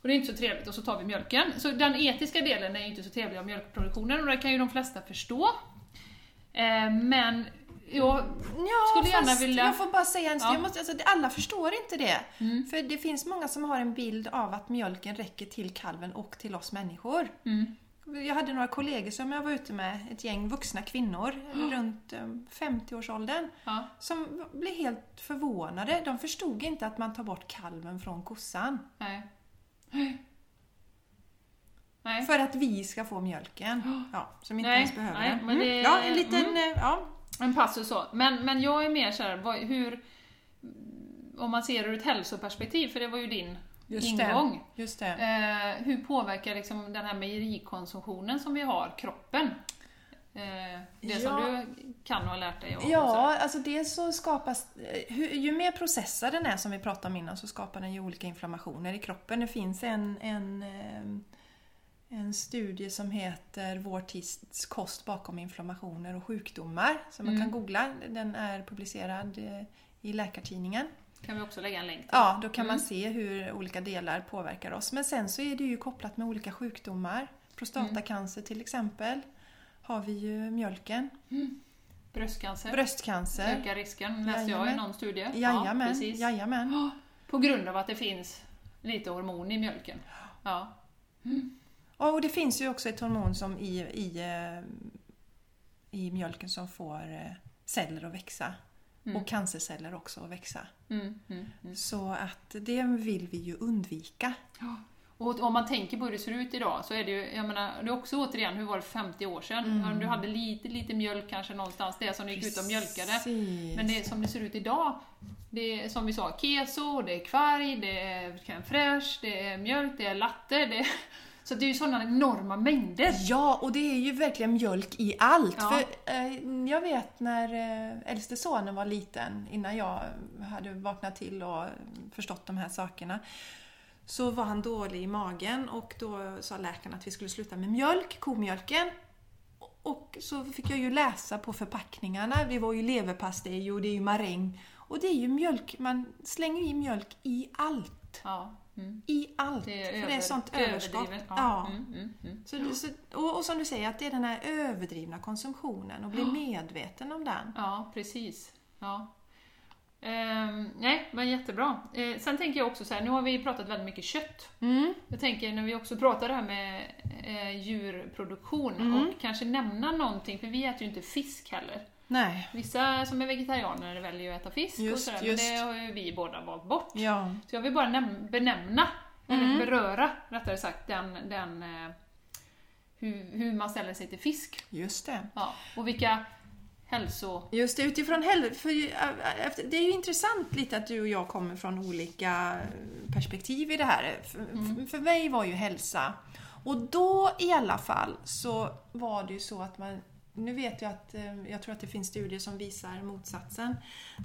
Och det är inte så trevligt och så tar vi mjölken. Så den etiska delen är inte så trevlig av mjölkproduktionen och det kan ju de flesta förstå. Eh, men jag Ja, Skulle gärna fast vilja- jag får bara säga en. Ja. Jag måste, alltså, alla förstår inte det. Mm. För det finns många som har en bild av att mjölken räcker till kalven och till oss människor. Mm. Jag hade några kollegor som jag var ute med, ett gäng vuxna kvinnor (gasps) runt eh, 50-årsåldern, Ja. som blev helt förvånade. De förstod inte att man tar bort kalven från kossan. Nej. Nej. För att vi ska få mjölken. Ja, som inte Nej, ens behöver nej, den. det- Ja, en liten... mm. eh, Ja, En passus så. Men, men jag är mer såhär, hur... Om man ser ur ett hälsoperspektiv, för det var ju din just det. ingång. Just det. Eh, hur påverkar liksom den här mejerikonsumtionen som vi har kroppen? Eh, det som Ja. du kan och har lärt dig. Så. Ja, alltså dels så skapas... eh, Ju, mer processad den är som vi pratade om innan så skapar den ju olika inflammationer i kroppen. Det finns en, en, eh, en studie som heter Vår tids kost bakom inflammationer och sjukdomar som man Mm. kan googla. Den är publicerad i Läkartidningen. Kan vi också lägga en länk till. Ja, då kan man Mm. se hur olika delar påverkar oss. Men sen så är det ju kopplat med olika sjukdomar. Prostatacancer till exempel har vi ju mjölken. Bröstcancer. Bröstcancer. Ökar risken, läste jag i någon studie. Jajamän, precis. jajamän. På grund av att det finns lite hormon i mjölken. Ja. Ja, Och det finns ju också ett hormon som i, i, eh, i mjölken som får eh, celler att växa. Mm. Och cancerceller också att växa. Mm, mm, mm. Så att det vill vi ju undvika. Och om man tänker på hur det ser ut idag så är det ju, jag menar, det är också återigen, hur var det för 50 år sedan? Mm. Om du hade lite, lite mjölk kanske någonstans, det som du gick ut och mjölkade. Men det som det ser ut idag, det är som vi sa, keso, det är kvarg, det är crème fraîche, det är mjölk, det är latte, det är, (laughs) Så det är ju sådana enorma mängder. Ja, och det är ju verkligen mjölk i allt. Ja. För eh, Jag vet när eh, äldste sonen var liten, innan jag hade vaknat till och förstått de här sakerna, så var han dålig i magen och då sa läkaren att vi skulle sluta med mjölk, komjölken. Och så fick jag ju läsa på förpackningarna, det var ju leverpastej och det är ju maräng. Och det är ju mjölk, man slänger i mjölk i allt. Ja. Mm. I allt. Det för över, det är sånt överskott. Ja. Ja. Mm, mm, mm. Så, så, och, och som du säger, att det är den här överdrivna konsumtionen och bli medveten om den. Ja, precis. Ja. Ehm, nej, men jättebra. Eh, sen tänker jag också så här, nu har vi pratat väldigt mycket kött. Mm. Jag tänker när vi också pratar det här med eh, djurproduktion Mm. och kanske nämna någonting, för vi äter ju inte fisk heller. Nej. Vissa som är vegetarianer väljer ju att äta fisk och Just, sådär, men just. det har ju vi båda valt bort. Ja. Så jag vill bara näm- benämna, Mm. eller beröra rättare sagt, den, den eh, hur, hur man ställer sig till fisk. Just det. Ja, och vilka hälso... Just det, utifrån ju- äh, efter- Det är ju intressant lite att du och jag kommer från olika perspektiv i det här. För, Mm. för mig var ju hälsa. Och då i alla fall så var det ju så att man nu vet jag att jag tror att det finns studier som visar motsatsen.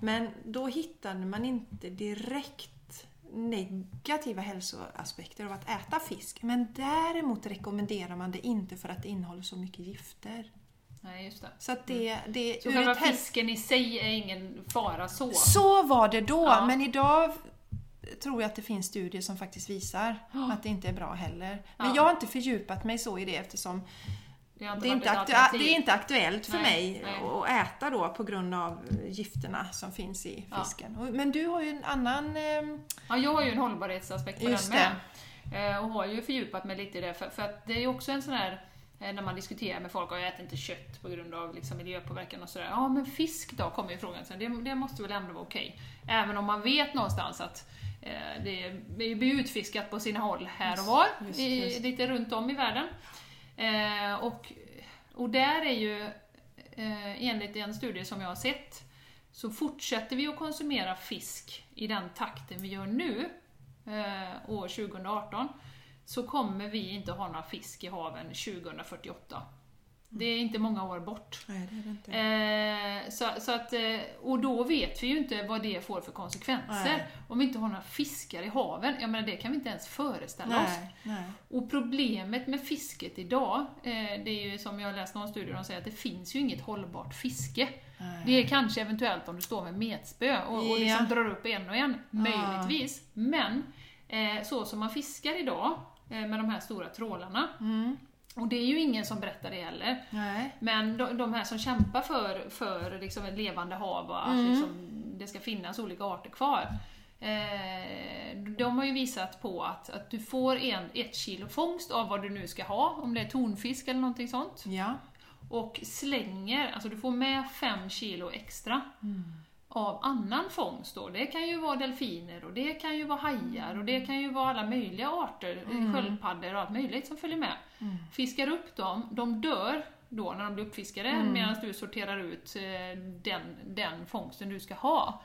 Men då hittade man inte direkt negativa hälsoaspekter av att äta fisk. Men däremot rekommenderar man det inte för att det innehåller så mycket gifter. Nej, just det. Så att det, det Så själva fisken i sig är ingen fara så? Så var det då, Ja. men idag tror jag att det finns studier som faktiskt visar Ja. att det inte är bra heller. Men Ja. jag har inte fördjupat mig så i det eftersom Det, det är, inte aktu- det är inte aktuellt för Nej, mig nej. att äta då på grund av gifterna som finns i Ja. fisken. Och- Men du har ju en annan... ehm, Ja, jag har ju en hållbarhetsaspekt på den med. Eh, Och har ju fördjupat mig lite i det. För, för att det är ju också en sån här när man diskuterar med folk och jag äter inte kött på grund av liksom miljöpåverkan och sådär. Ja, men fisk då, kommer ju frågan sen. Det, det måste väl ändå vara okej. Även om man vet någonstans att eh, det blir utfiskat på sina håll här och var, Just, i, just. lite runt om i världen. Eh, och, och där är ju, eh, enligt en studie som jag har sett, så fortsätter vi att konsumera fisk i den takten vi gör nu, eh, år 2018, så kommer vi inte ha några fisk i haven 2048. Det är inte många år bort. Nej, det det. Eh, så, så att, eh, och då vet vi ju inte vad det får för konsekvenser. Nej. Om vi inte har några fiskar i haven, jag menar det kan vi inte ens föreställa oss. nej, nej. Och problemet med fisket idag, eh, det är ju som jag läst någon studie, de säger att det finns ju inget hållbart fiske. nej. Det är kanske eventuellt om du står med metspö och, och liksom drar upp en och en, möjligtvis. Men eh, så som man fiskar idag, med de här stora trålarna, Mm, och det är ju ingen som berättar det heller, nej. men de, de här som kämpar för, för liksom ett levande hav och att Mm. liksom, det ska finnas olika arter kvar. Eh, de har ju visat på att, att du får en, ett kilo fångst av vad du nu ska ha, om det är tonfisk eller någonting sånt. Ja. Och slänger, alltså du får med fem kilo extra Mm. Av annan fångst då. Det kan ju vara delfiner och det kan ju vara hajar och det kan ju vara alla möjliga arter, Mm. sköldpaddor och allt möjligt som följer med. Mm. Fiskar upp dem, de dör då när de blir uppfiskade Mm. medan du sorterar ut eh, den, den fångsten du ska ha.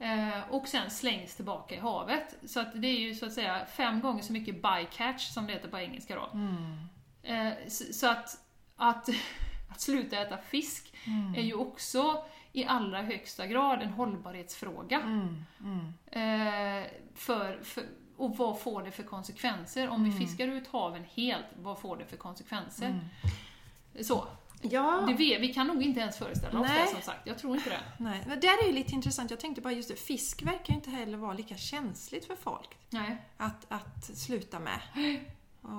Eh, och sen slängs tillbaka i havet. Så att det är ju så att säga fem gånger så mycket bycatch som det heter på engelska då. Mm. Eh, så, så att, att, (laughs) att sluta äta fisk Mm. är ju också i allra högsta grad en hållbarhetsfråga. Mm. Mm. Eh, för, för, och vad får det för konsekvenser? Om vi Mm. fiskar ut haven helt, vad får det för konsekvenser? Mm. Så. Ja, Det vet, vi kan nog inte ens föreställa oss Nej. det som sagt. Jag tror inte det. nej. Men det är ju lite intressant. Jag tänkte bara just det, fisk verkar ju inte heller vara lika känsligt för folk Nej. att, att sluta med. (gasps) Och,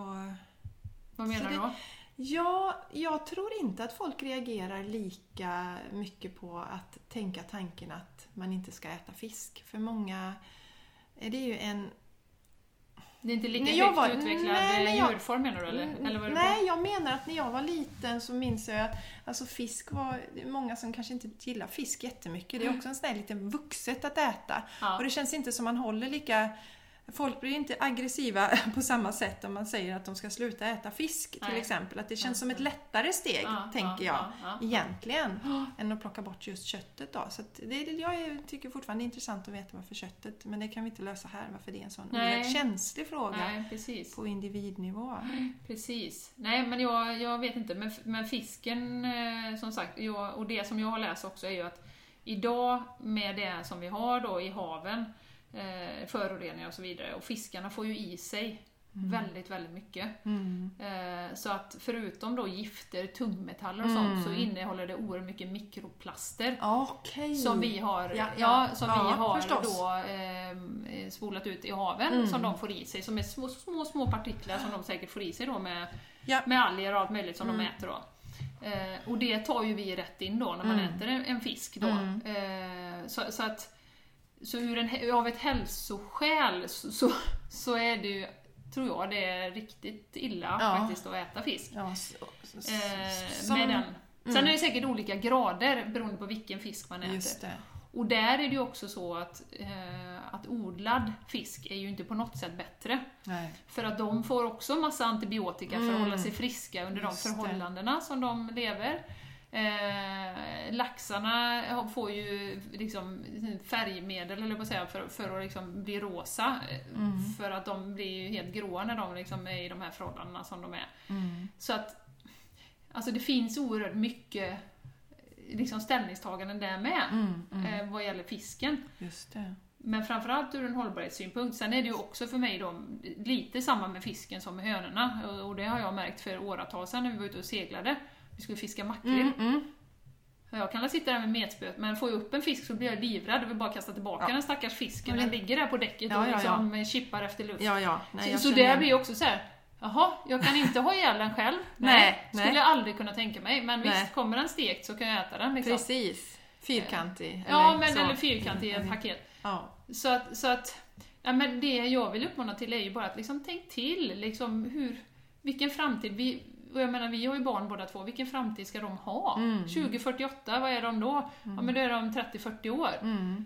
Vad menar Så du det- då? Ja, jag tror inte att folk reagerar lika mycket på att tänka tanken att man inte ska äta fisk. För många är det ju en Det är inte lika högt var- utvecklad nej, eh, jag- djurform menar du eller? eller vad är det Nej, jag menar att när jag var liten så minns jag att alltså fisk var, många som kanske inte gillar fisk jättemycket. Det är också en sån där liten vuxet att äta. Ja. Och det känns inte som man håller lika Folk blir inte aggressiva (laughs) på samma sätt om man säger att de ska sluta äta fisk till Nej. exempel. Att det känns som ett lättare steg, Ja, tänker ja, jag, ja, ja. egentligen, (gasps) än att plocka bort just köttet. Då. Så det, jag tycker fortfarande det är intressant att veta varför köttet, men det kan vi inte lösa här, varför det är en sån oerhört känslig fråga Nej, på individnivå. (gasps) Precis. Nej, men jag, jag vet inte. Men, men fisken, eh, som sagt, jag, och det som jag har läst också är ju att idag med det som vi har då i haven, eh, föroreningar och så vidare, och fiskarna får ju i sig väldigt, väldigt mycket. Mm. Eh, så att förutom då gifter, tungmetaller och Mm. sånt, så innehåller det oerhört mycket mikroplaster. Okej. Som vi har, Ja, ja, ja. som Ja, vi har förstås. då eh, spolat ut i haven, Mm. som de får i sig, som är små, små, små partiklar som de säkert får i sig då med, med alger och allt möjligt som Mm. de äter då. Eh, och det tar ju vi rätt in då när man Mm. äter en, en fisk då. Mm. Eh, så, så att så ur en, av ett hälsoskäl så, så, så är det ju, tror jag, det är riktigt illa Ja. faktiskt att äta fisk. Ja, så, så, Eh, med den. Sen Mm. är det säkert olika grader beroende på vilken fisk man äter. Det. Och där är det ju också så att, eh, att odlad fisk är ju inte på något sätt bättre. Nej. För att de får också massa antibiotika för att Mm. hålla sig friska under Just de det. förhållandena som de lever. Eh, laxarna får ju liksom färgmedel, eller säga, för, för att liksom bli rosa. Mm. För att de blir ju helt gråa när de liksom är i de här förhållandena som de är. Mm. Så att alltså det finns oerhört mycket liksom ställningstaganden där med, Mm. Mm. eh, vad gäller fisken. Just det. Men framförallt ur en hållbarhetssynpunkt. Sen är det ju också för mig då lite samma med fisken som med hönorna. Och det har jag märkt för åratal sedan när vi var ute och seglade. Vi skulle fiska makrill. Mm, mm. Jag kan sitta där med metspöet, men får jag upp en fisk så blir jag livrädd och vill bara kasta tillbaka Ja. den stackars fisken. Den det- ligger där på däcket Ja, och ja, liksom chippar efter luft. Nej, jag så så där igen. blir jag också så här. Jaha, jag kan inte ha ihjäl den själv. (laughs) Nej, skulle nej. jag aldrig kunna tänka mig. Men Nej. visst, kommer den stekt så kan jag äta den. Liksom. Precis. Fyrkantig. Ja, men så. eller fyrkantig i ett Mm. paket. Ja. Så att, så att ja, men det jag vill uppmana till är ju bara att liksom tänk till. Liksom hur, vilken framtid vi och jag menar, vi har ju barn båda två. Vilken framtid ska de ha? Mm. 2048, vad är de då? Ja, men då är de 30-40 år. Mm.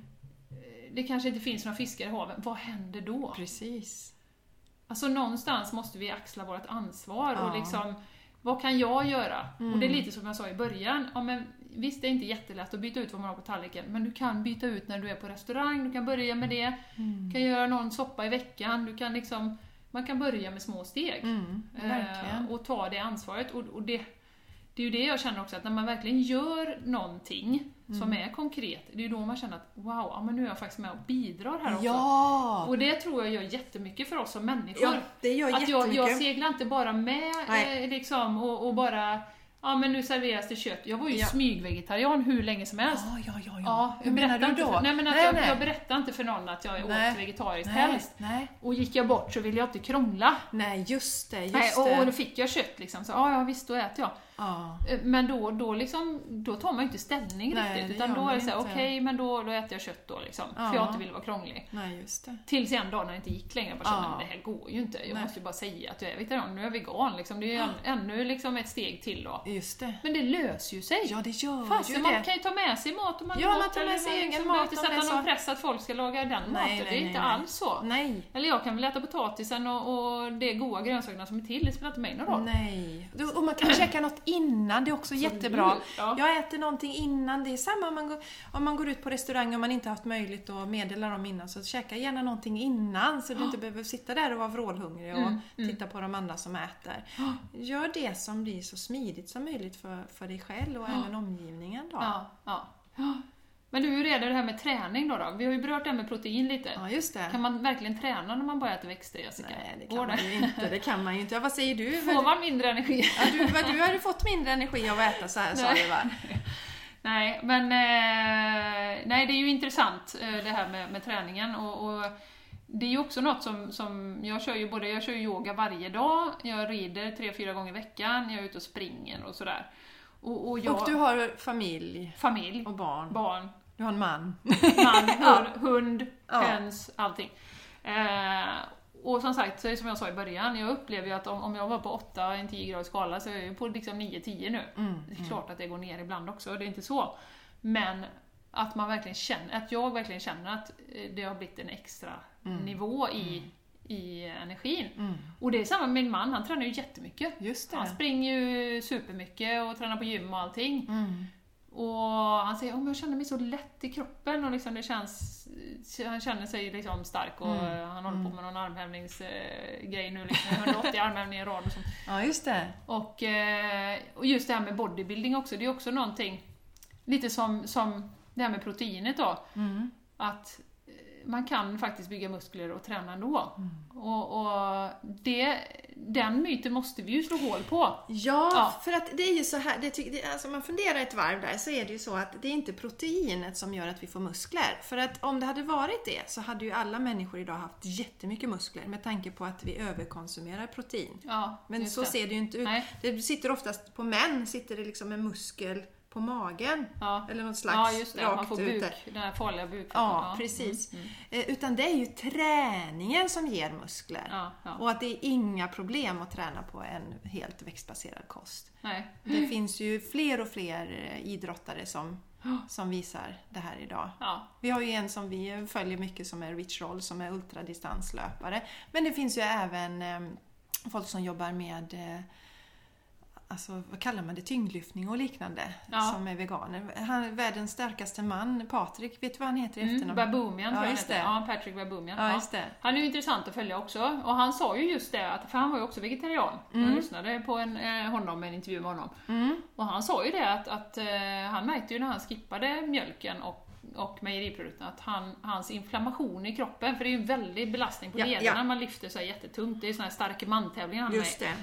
Det kanske inte finns några fiskar i haven. Vad händer då? Precis. Alltså någonstans måste vi axla vårt ansvar Ja. och liksom, vad kan jag göra? Mm. Och det är lite som jag sa i början, ja, men visst det är inte jättelätt att byta ut vad man har på tallriken, men du kan byta ut när du är på restaurang, du kan börja med det, Mm. du kan göra någon soppa i veckan, du kan liksom, man kan börja med små steg. Mm. Eh, och ta det ansvaret. Och, och det, det är ju det jag känner också, att när man verkligen gör någonting Mm. som är konkret, det är ju då man känner att wow, ja, men nu är jag faktiskt med och bidrar här också. Ja! Och det tror jag gör jättemycket för oss som människor. ja! Det gör att jag, jag seglar inte bara med eh, liksom, och, och bara, ja men nu serveras det kött. Jag var ju Ja. smygvegetarian hur länge som helst. Ja, ja, ja. ja. Hur menar du då? För, nej, men att nej, jag, nej. jag berättar inte för någon att jag Nej. åt vegetariskt nej, helst. nej. Och gick jag bort så ville jag inte krångla. nej, just det. Just Nej, och, och då fick jag kött liksom, så ja, ja visst då äter jag. Ja. Eh, Men då, då, liksom, då tar man ju inte ställning Nej, riktigt, utan då är man det såhär, okej, men då, då äter jag kött då liksom. Ja. För jag inte vill vara krånglig. Nej, just det. Tills en dag när det inte gick längre, jag bara kände, Ja. men det här går ju inte. Jag Nej. måste ju bara säga att jag är vegetarian, nu är jag vegan liksom. Det är ju än, ännu liksom ett steg till då. Just det. Men det löser ju sig. Ja, det gör Fast ju man det. kan ju ta med sig mat om man Ja, man tar med eller sig man egen liksom mat behöver inte sätta någon så. press att folk ska laga den Nej, maten. nej, det är inte alls så. Nej. Eller jag kan väl äta potatisen och, och det goda grönsakerna som är till, det spelar inte mig någon roll. Nej. Och man kan käka något innan, det är också jättebra. Ja. Jag äter någonting innan, det är samma om man går, om man går ut på restaurang och man inte haft möjlighet att meddela dem innan, så käka gärna någonting innan så du inte behöver sitta där och vara vrålhungrig och Mm, mm. titta på de andra som äter. Gör det som blir så smidigt som möjligt för, för dig själv och även omgivningen då. Ja, ja. Men du, hur är det här med träning då? då? Vi har ju berört det här med protein lite. Ja, just det. Kan man verkligen träna när man bara äter växter, Jessica? Nej, det Går kan man ju inte. Det kan man ju inte. Ja, vad säger du? (laughs) Får man mindre energi? Ja, du, vad, du hade fått mindre energi av att äta så här sa Nej. du va? (laughs) Nej, men eh, nej, det är ju intressant eh, det här med, med träningen. Och, och det är ju också något som, som jag kör ju både, jag kör ju yoga varje dag, jag rider tre, fyra gånger i veckan, jag är ute och springer och sådär. Och, och jag, Och du har familj familj, och barn. barn, Du har en man. (laughs) man, (laughs) hund, hund Ja. höns, allting. Eh, och som sagt, så är det som jag sa i början, jag upplever ju att om, om jag var på 8 i en 10 graders skala så är jag ju på liksom 9-10 nu. Mm, Det är klart att det går ner ibland också, det är inte så. Men att man verkligen känner, att jag verkligen känner att eh, det har blivit en extra nivå i, i energin. Mm. Och det är samma med min man, han tränar ju jättemycket. Just Han det. springer ju supermycket och tränar på gym och allting. Mm. Och han säger att jag känner mig så lätt i kroppen och liksom det känns, han känner sig liksom stark och Mm. han håller på med någon armhävningsgrej nu, liksom 180 armhävningar i rad och sånt. Ja, just det. Och, eh, och just det här med bodybuilding också, det är också någonting, lite som, som det här med proteinet då, Mm. att man kan faktiskt bygga muskler och träna ändå. Mm. Och, och det, den myten måste vi ju slå hål på. Ja, Ja. för att det är ju så här, det det, alltså man funderar ett varv där så är det ju så att det är inte proteinet som gör att vi får muskler. För att om det hade varit det så hade ju alla människor idag haft jättemycket muskler med tanke på att vi överkonsumerar protein. Ja, Men så det. ser det ju inte ut. Nej. Det sitter oftast på män, sitter det liksom en muskel på magen. Ja. Eller något slags Ja, just det. Man rakt får ute. buk, den här farliga buken. Ja, precis. Mm, mm. Eh, Utan det är ju träningen som ger muskler. Och att det är inga problem att träna på en helt växtbaserad kost. Nej. Det finns ju fler och fler eh, idrottare som, (gasps) som visar det här idag. Ja. Vi har ju en som vi följer mycket som är Rich Roll som är ultradistanslöpare. Men det finns ju även eh, folk som jobbar med alltså, vad kallar man det, tyngdlyftning och liknande Ja. som är veganer. Han är världens starkaste man, Patrik, vet du vad han heter i Mm, efternamn? Baboumian Ja, just det. Ja, Patrick Baboumian. Ja, Ja. Han är ju intressant att följa också. Och han sa ju just det, att, för han var ju också vegetarian. Mm. Jag lyssnade på en, eh, honom, en intervju med honom. Mm. Och han sa ju det att, att eh, han märkte ju när han skippade mjölken och, och mejeriprodukterna att han, hans inflammation i kroppen, för det är ju en väldig belastning på Ja, lederna ja. när man lyfter så här jättetungt. Det är ju såna här starka mantävlingar han Just med det.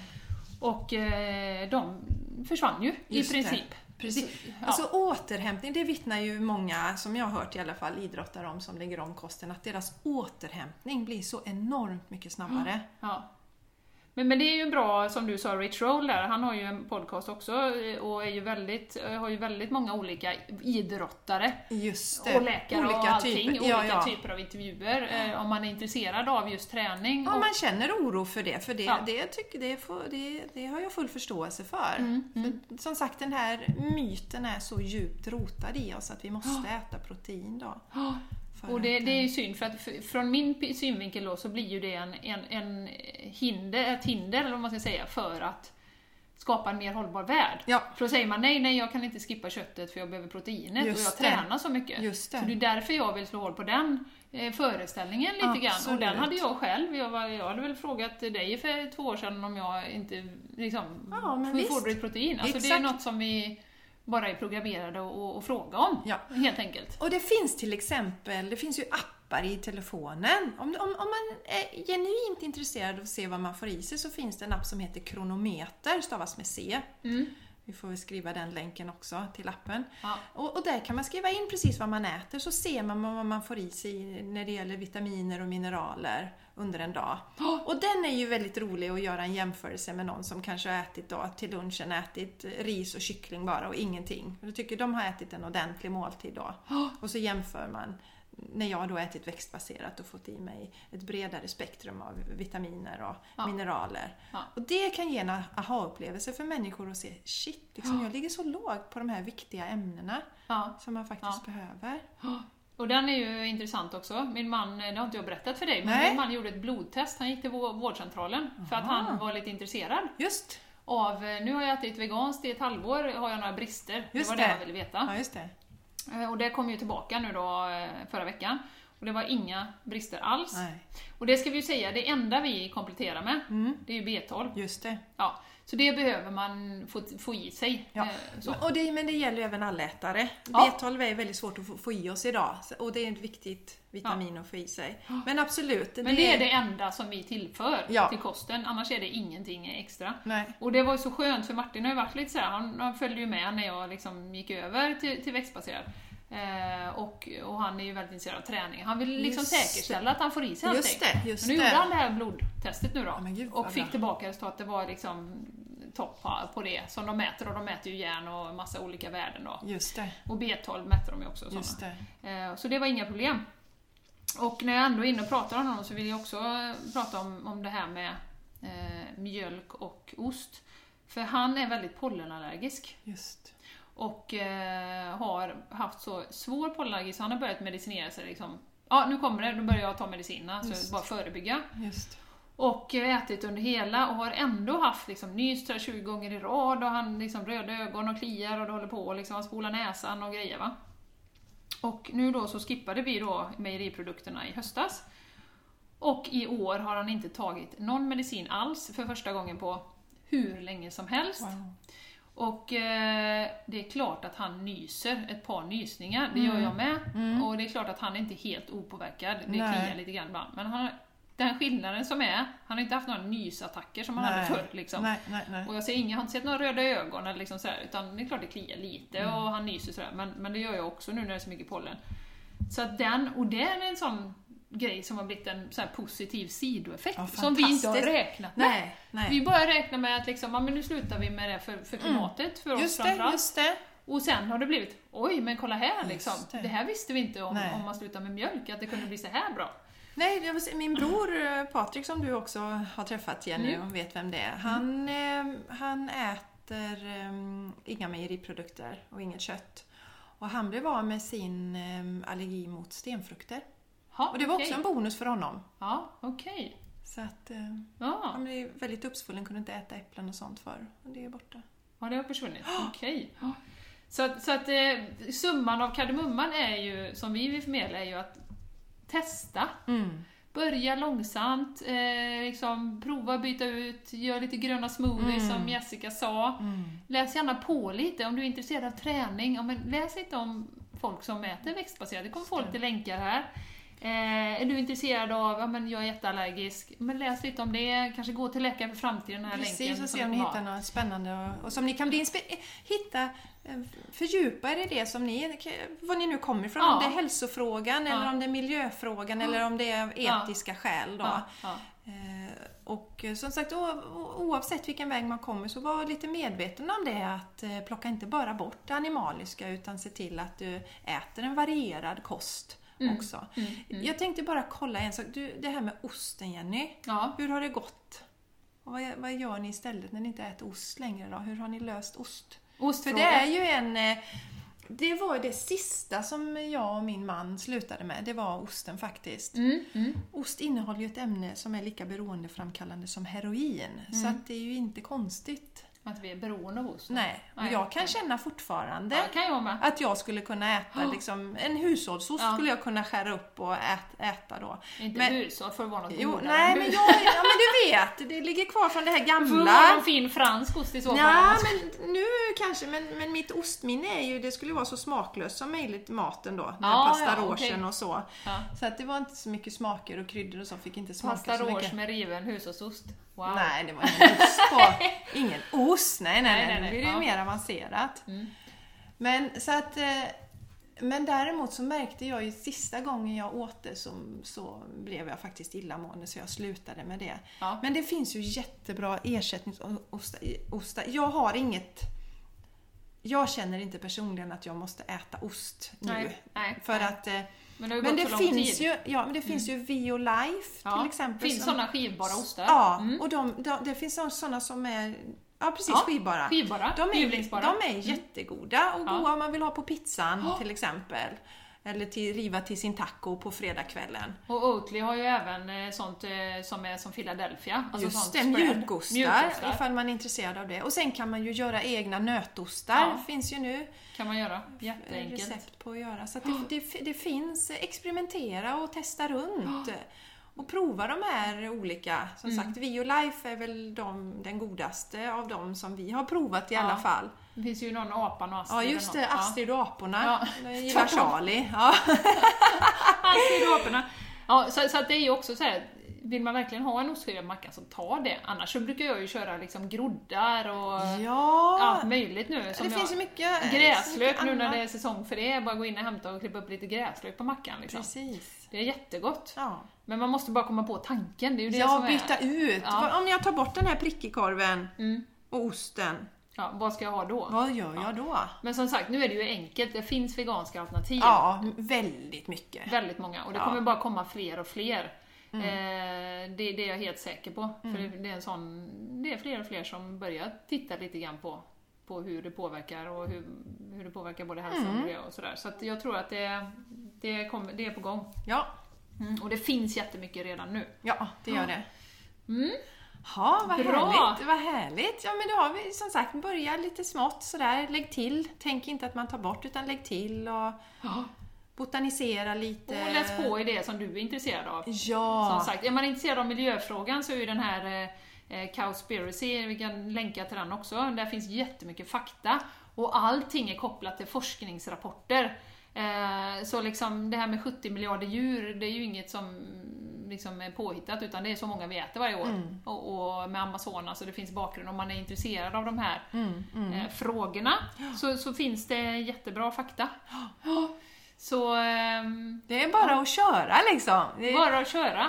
Och eh, de försvann ju Just i det. princip. Precis. Ja. Alltså återhämtning, det vittnar ju många, som jag har hört i alla fall, idrottare om som lägger om kosten, att deras återhämtning blir så enormt mycket snabbare. Ja. Men, men det är ju bra, som du sa, Rich Roll där, han har ju en podcast också eh, och är ju väldigt, eh, har ju väldigt många olika idrottare Just det. och läkare och allting, typer. olika Ja, ja. typer av intervjuer. Eh, om man är intresserad av just träning. Ja, och, man känner oro för det, för det, Ja. det, tycker, det, får, det, det har jag full förståelse för. Mm, för. Som sagt, den här myten är så djupt rotad i oss att vi måste äta protein då. Ja. Och det, det är ju synd, för att från min synvinkel då så blir ju det en, en, en hinder, ett hinder, eller vad man ska säga, för att skapa en mer hållbar värld. Ja, För då säger man nej, nej, jag kan inte skippa köttet för jag behöver proteinet Just och jag det. tränar så mycket. just det. Så det är därför jag vill slå hål på den eh, föreställningen lite grann. Och den hade jag själv. Jag, var, jag hade väl frågat dig för två år sedan om jag inte liksom, Ja, men hur visst. får du ditt protein? Alltså det är något som vi bara är programmerade att att fråga om, Ja. helt enkelt. Och det finns till exempel, det finns ju appar i telefonen. Om, om, om man är genuint intresserad av att se vad man får i sig så finns det en app som heter Kronometer, stavas med C. Mm. Vi får väl skriva den länken också till appen. Ja. Och, och där kan man skriva in precis vad man äter så ser man vad man får i sig när det gäller vitaminer och mineraler under en dag. Och den är ju väldigt rolig att göra en jämförelse med någon som kanske har ätit då, till lunchen ätit ris och kyckling bara och ingenting. Jag tycker de har ätit en ordentlig måltid då. Och så jämför man när jag då ätit växtbaserat och fått i mig ett bredare spektrum av vitaminer och Ja. mineraler. Ja. Och det kan ge en aha-upplevelse för människor att se shit, liksom, jag ligger så lågt på de här viktiga ämnena Ja. som man faktiskt behöver. Och den är ju intressant också. Min man, det har inte jag berättat för dig, men Nej. min man gjorde ett blodtest. Han gick till vå- vårdcentralen för att han var lite intresserad Just, av, eh, nu har jag ätit veganskt i ett halvår, har jag några brister? Just det var det det. han ville veta. ja just det. Eh, Och det kom ju tillbaka nu då eh, förra veckan. Och det var inga brister alls. Nej. Och det ska vi ju säga, det enda vi kompletterar med, Mm, det är ju B12. just det. Ja, så det behöver man få, få i sig. Ja. Eh, Så. Och det. Men det gäller även allätare. Ja. B12 är väldigt svårt att få, få i oss idag och det är ett viktigt vitamin att få i sig. Men absolut. Men det är det enda som vi tillför Ja. till kosten, annars är det ingenting extra. Nej. Och det var ju så skönt, för Martin har ju varit lite såhär, han, han följde ju med när jag liksom gick över till, till växtbaserad. Eh, och, och han är ju väldigt intresserad av träning. Han vill liksom Just säkerställa att han får i sig allting. Just det, just Men nu det. gjorde han det här blodtestet nu då. Ja, gud, och fick bra. tillbaka resultatet, det var liksom topp på- det som de mäter. Och de mäter ju järn och massa olika värden då. Just det. Och B12 mätte de ju också. Just det. Eh, Så det var inga problem. Och när jag ändå är inne och pratar om honom så vill jag också prata om, om det här med eh, mjölk och ost. För han är väldigt pollenallergisk Just. och eh, har haft så svår pollenallergi så han har börjat medicinera sig liksom. Ja, nu kommer det, då börjar jag ta medicinerna, så Just. bara förebygga. Just. Och ätit under hela och har ändå haft liksom, här 20 gånger i rad och han liksom röda ögon och kliar och det håller på liksom, han spolar näsan och grejer va. Och nu då så skippade vi då mejeriprodukterna i höstas. Och i år har han inte tagit någon medicin alls för första gången på hur länge som helst. Wow. Och eh, det är klart att han nyser, ett par nysningar, det gör Mm. jag med. Mm. Och det är klart att han är inte helt opåverkad, det kliar lite grann ibland. Men han, den skillnaden som är, han har inte haft några nysattacker som han hade Nej. förr. Liksom. Nej, nej. Och jag, ser inga, jag har inte sett några röda ögon eller liksom sådär, utan det är klart det kliar lite Mm. och han nyser sådär, men, men det gör jag också nu när det är så mycket pollen. Så att den, och det är en sån grej som har blivit en så positiv sidoeffekt Ja, som vi inte har räknat med. Nej, nej. Vi bara räknar med att liksom, ja, men nu slutar vi med det för, för klimatet, för oss Mm. Just det, framförallt. just det. Och sen har det blivit, oj men kolla här liksom. det. Det. här visste vi inte om, Nej. om man slutar med mjölk, att det kunde bli så här bra. Nej, min bror eh, Patrik som du också har träffat Jenny Mm. och vet vem det är. Han, eh, han äter eh, inga mejeriprodukter och inget kött. Och han blev av med sin eh, allergi mot stenfrukter. Ha, Och det var okej. också en bonus för honom. Ja, okej. Så att eh, Ja. han blev väldigt uppsvullen, kunde inte äta äpplen och sånt för. Och det är borta. Ja, det har försvunnit. (gasps) Okej. Ja. Så så att eh, summan av kardemumman är ju, som vi vill förmedla, är ju att testa. Mm. Börja långsamt, eh, liksom, prova byta ut, gör lite gröna smoothies Mm. som Jessica sa. Mm. Läs gärna på lite om du är intresserad av träning. Ja, men läs lite om folk som äter växtbaserat. Det kommer få lite länkar här. Eh, är du intresserad av, ja men jag är jätteallergisk, men läs lite om det. Kanske gå till Läkare för framtiden, den här Precis, länken. och som se om ni hittar något spännande och, och som ni kan bli inspi- hitta, eh, fördjupa er i det som ni, var ni nu kommer ifrån. Ja. Om det är hälsofrågan Ja. eller om det är miljöfrågan eller om det är Ja. etiska skäl. Då. Ja, ja. Eh, Och eh, som sagt, oavsett vilken väg man kommer så var lite medveten om det att eh, plocka inte bara bort det animaliska utan se till att du äter en varierad kost Mm. också. Mm, mm. Jag tänkte bara kolla en sak. Du, det här med osten Jenny. ja. Hur har det gått? Och vad, vad gör ni istället när ni inte äter ost längre då? Hur har ni löst ost? För Ostfråga. det är ju en... eh, Det var det sista som jag och min man slutade med. Det var osten faktiskt. Mm, mm. Ost innehåller ju ett ämne som är lika beroendeframkallande som heroin. Så Mm. att det är ju inte konstigt. Att vi är beroende av ost. Nej, och Nej, jag kan nej. känna fortfarande Ja, kan jag att jag skulle kunna äta liksom, en hushållsost Ja. skulle jag kunna skära upp och ät, äta då. Inte Men- hushåll för att vara något Jo, godare. nej men, jag, ja, men du vet, det ligger kvar från det här Får vara gamla. någon fin fransk ost i så fall. Ja, men nu kanske, men, men mitt ostminne är ju, det skulle vara så smaklöst som möjligt i maten då. Med Ja, pasta ja, okej. och så. Så att det var inte så mycket smaker och kryddor och så, fick inte smaka Pasta så mycket. med riven hushållsost. Wow. Nej, det var ingen ost på. (laughs) Ingen ost, nej nej Nej, nej, nej, nej, blir det ju mer avancerat. Mm. Men så att eh, men däremot så märkte jag ju sista gången jag åt det så, så blev jag faktiskt illamående så jag slutade med det. Ja. Men det finns ju jättebra ersättningsostar. ostar. Jag har inget... Jag känner inte personligen att jag måste äta ost nu. Nej, nej, För nej. att... Men det har ju Men gått det så lång finns tid. Mm. ju, ja, men det finns ju Violife Ja, till exempel. finns som- sådana skivbara ostar. Ja, Mm. och de, de, det finns sådana som är ja, precis Ja, skivbara. Skivbara, De är. Mm. de är jättegoda och Ja. goda om man vill ha på pizzan Ja. till exempel. Eller till, riva till sin taco på fredagskvällen. Och Oatly har ju även eh, sånt eh, som är som Philadelphia. Alltså Just sånt det, mjukostar, Mjukostar ifall man är intresserad av det. Och sen kan man ju göra egna nötostar, Ja. finns ju nu kan man göra. eh, Jätteenkelt. recept på att göra. Så att det, (gasps) det, det finns, experimentera och testa runt. (gasps) Och prova de här olika. Som Mm. sagt, Violife är väl de, den godaste av dem som vi har provat i alla Ja. fall. Det finns ju någon apan och Astrid. Ja, just det. Astrid och aporna. Ja. Jag gillar (laughs) Charlie. Ja. (laughs) Astrid och aporna. Ja, så, så att det är ju också så här. Vill man verkligen ha en ostskiva på mackan så ta det. Annars så brukar jag ju köra liksom groddar och ja. allt möjligt nu. Som det jag, finns ju mycket Gräslök mycket nu när det är säsong för det. Bara gå in och hämta och klippa upp lite gräslök på mackan. Liksom. Precis. Det är jättegott. Ja. Men man måste bara komma på tanken. Det är ju det Ja, som byta är... ut. Ja. Om jag tar bort den här prickigkorven Mm. och osten, Ja, vad ska jag ha då? vad gör jag då? Men som sagt, nu är det ju enkelt. Det finns veganska alternativ. Ja, väldigt mycket. Väldigt många. Och det Ja. kommer bara komma fler och fler. Mm. Eh, det, det är jag helt säker på. För det, det, är en sån, det är fler och fler som börjar titta lite grann på, på hur det påverkar och hur, hur det påverkar både hälsa och Mm. miljö och sådär. Så jag tror att det, det, kommer, det är på gång. Ja, Mm. Och det finns jättemycket redan nu. ja det gör det. Ja, vad Bra. härligt. Vad härligt. Ja, men då har vi som sagt börjat lite smått sådär. Lägg till. Tänk inte att man tar bort utan lägg till och botanisera lite. Och läs på i det som du är intresserad av. Ja. Som sagt, är man intresserad av miljöfrågan så är ju den här eh, eh, Cowspiracy, vi kan länka till den också, där finns jättemycket fakta. Och allting är kopplat till forskningsrapporter. Eh, så liksom det här med 70 miljarder djur, det är ju inget som liksom är påhittat, utan det är så många vi äter varje år. Mm. Och, och med Amazonas, så det finns bakgrund, om man är intresserad av de här Mm, mm. eh, frågorna, så, så finns det jättebra fakta. (gasps) Så ehm, Det är bara att köra liksom. Bara att köra.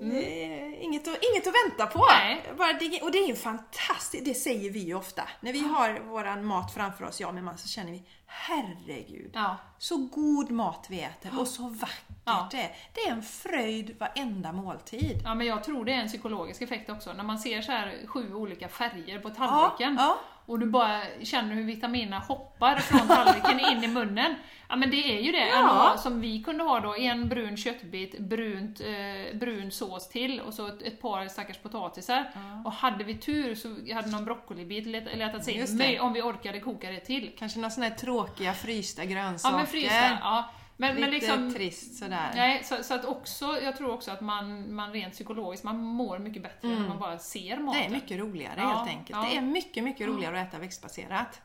Det är inget, att, inget att vänta på. Nej. Bara det, och det är ju fantastiskt, det säger vi ju ofta. När vi har våran mat framför oss, jag med man, så känner vi herregud. Ja. Så god mat vi äter och så vackert Ja. det är. Det är en fröjd varenda måltid. Ja, men jag tror det är en psykologisk effekt också. När man ser så här sju olika färger på tallriken ja. Och du bara känner hur vitaminerna hoppar från (laughs) tallriken in i munnen. Ja men det är ju det. Ja. Ändå, som vi kunde ha då, en brun köttbit, brunt, eh, brun sås till och så ett, ett par stackars potatisar. Och hade vi tur så hade någon broccolibit let- letat sig in, om vi orkade koka det till. Kanske några sådana här tråkiga frysta grönsaker. Ja men frysta, ja. Men, Lite men liksom, trist sådär. Nej, så, så att också, jag tror också att man, man rent psykologiskt, man mår mycket bättre när man bara ser maten. Det är mycket roligare Ja, helt enkelt. ja. Det är mycket, mycket roligare att äta växtbaserat.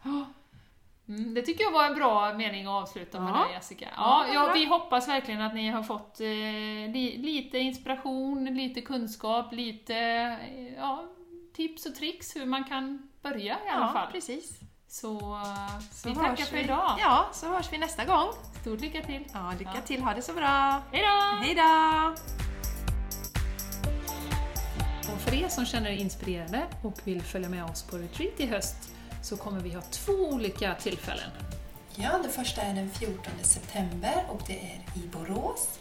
Mm, det tycker jag var en bra mening att avsluta med Ja. där Jessica. Ja, Ja, vi hoppas verkligen att ni har fått eh, li, lite inspiration, lite kunskap, lite eh, ja, tips och tricks hur man kan börja i alla Ja, fall. precis. Så, Så vi tackar för vi- idag. Ja, så hörs vi nästa gång. Stort lycka till! Ja, lycka Ja. till. Ha det så bra. Hejdå! Hej då! Och för er som känner er inspirerade och vill följa med oss på retreat i höst så kommer vi ha två olika tillfällen. Ja, det första är den 14 september och det är i Borås.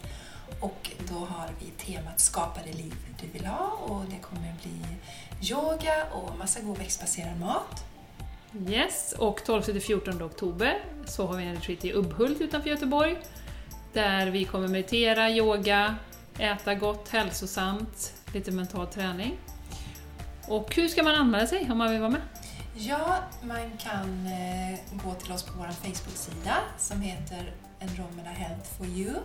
Och då har vi temat Skapa det liv du vill ha och det kommer bli yoga och massa god växtbaserad mat. Yes, och 12-14 oktober så har vi en retreat i Ubbhult utanför Göteborg. Där vi kommer meditera, yoga, äta gott, hälsosamt, lite mental träning. Och hur ska man anmäla sig om man vill vara med? Ja, man kan eh, gå till oss på vår Facebook-sida som heter Andromeda Health for you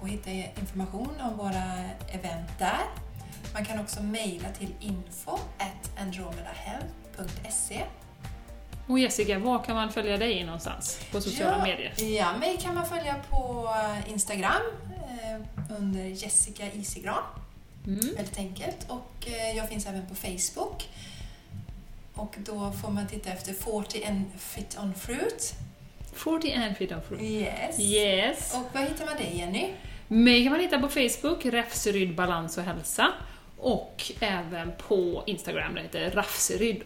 och hitta information om våra event där. Man kan också mejla till info andromedahealth.se och Jessica, var kan man följa dig någonstans på sociala ja, medier? Ja, mig kan man följa på Instagram eh, under Jessica Isigran. Mm. Väldigt enkelt. Och eh, jag finns även på Facebook. Och då får man titta efter 40 and fit on fruit. 40 and fit on fruit. Yes. Yes. Och var hittar man dig Jenny? Mig kan man hitta på Facebook, Räfseryd Balans och Hälsa. Och även på Instagram, det heter Rafseryd.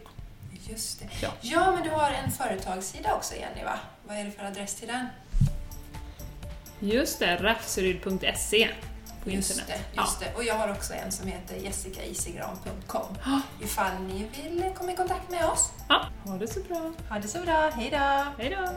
Just det. Ja. Ja, men du har en företagssida också Jenny va? Vad är det för adress till den? Just det, rafseryd.se på Just internet. det, just det. Och jag har också en som heter jessicaisigran.com ifall ni vill komma i kontakt med oss. Ja. ja, ha det så bra. Ha det så bra, hejdå! Hej då!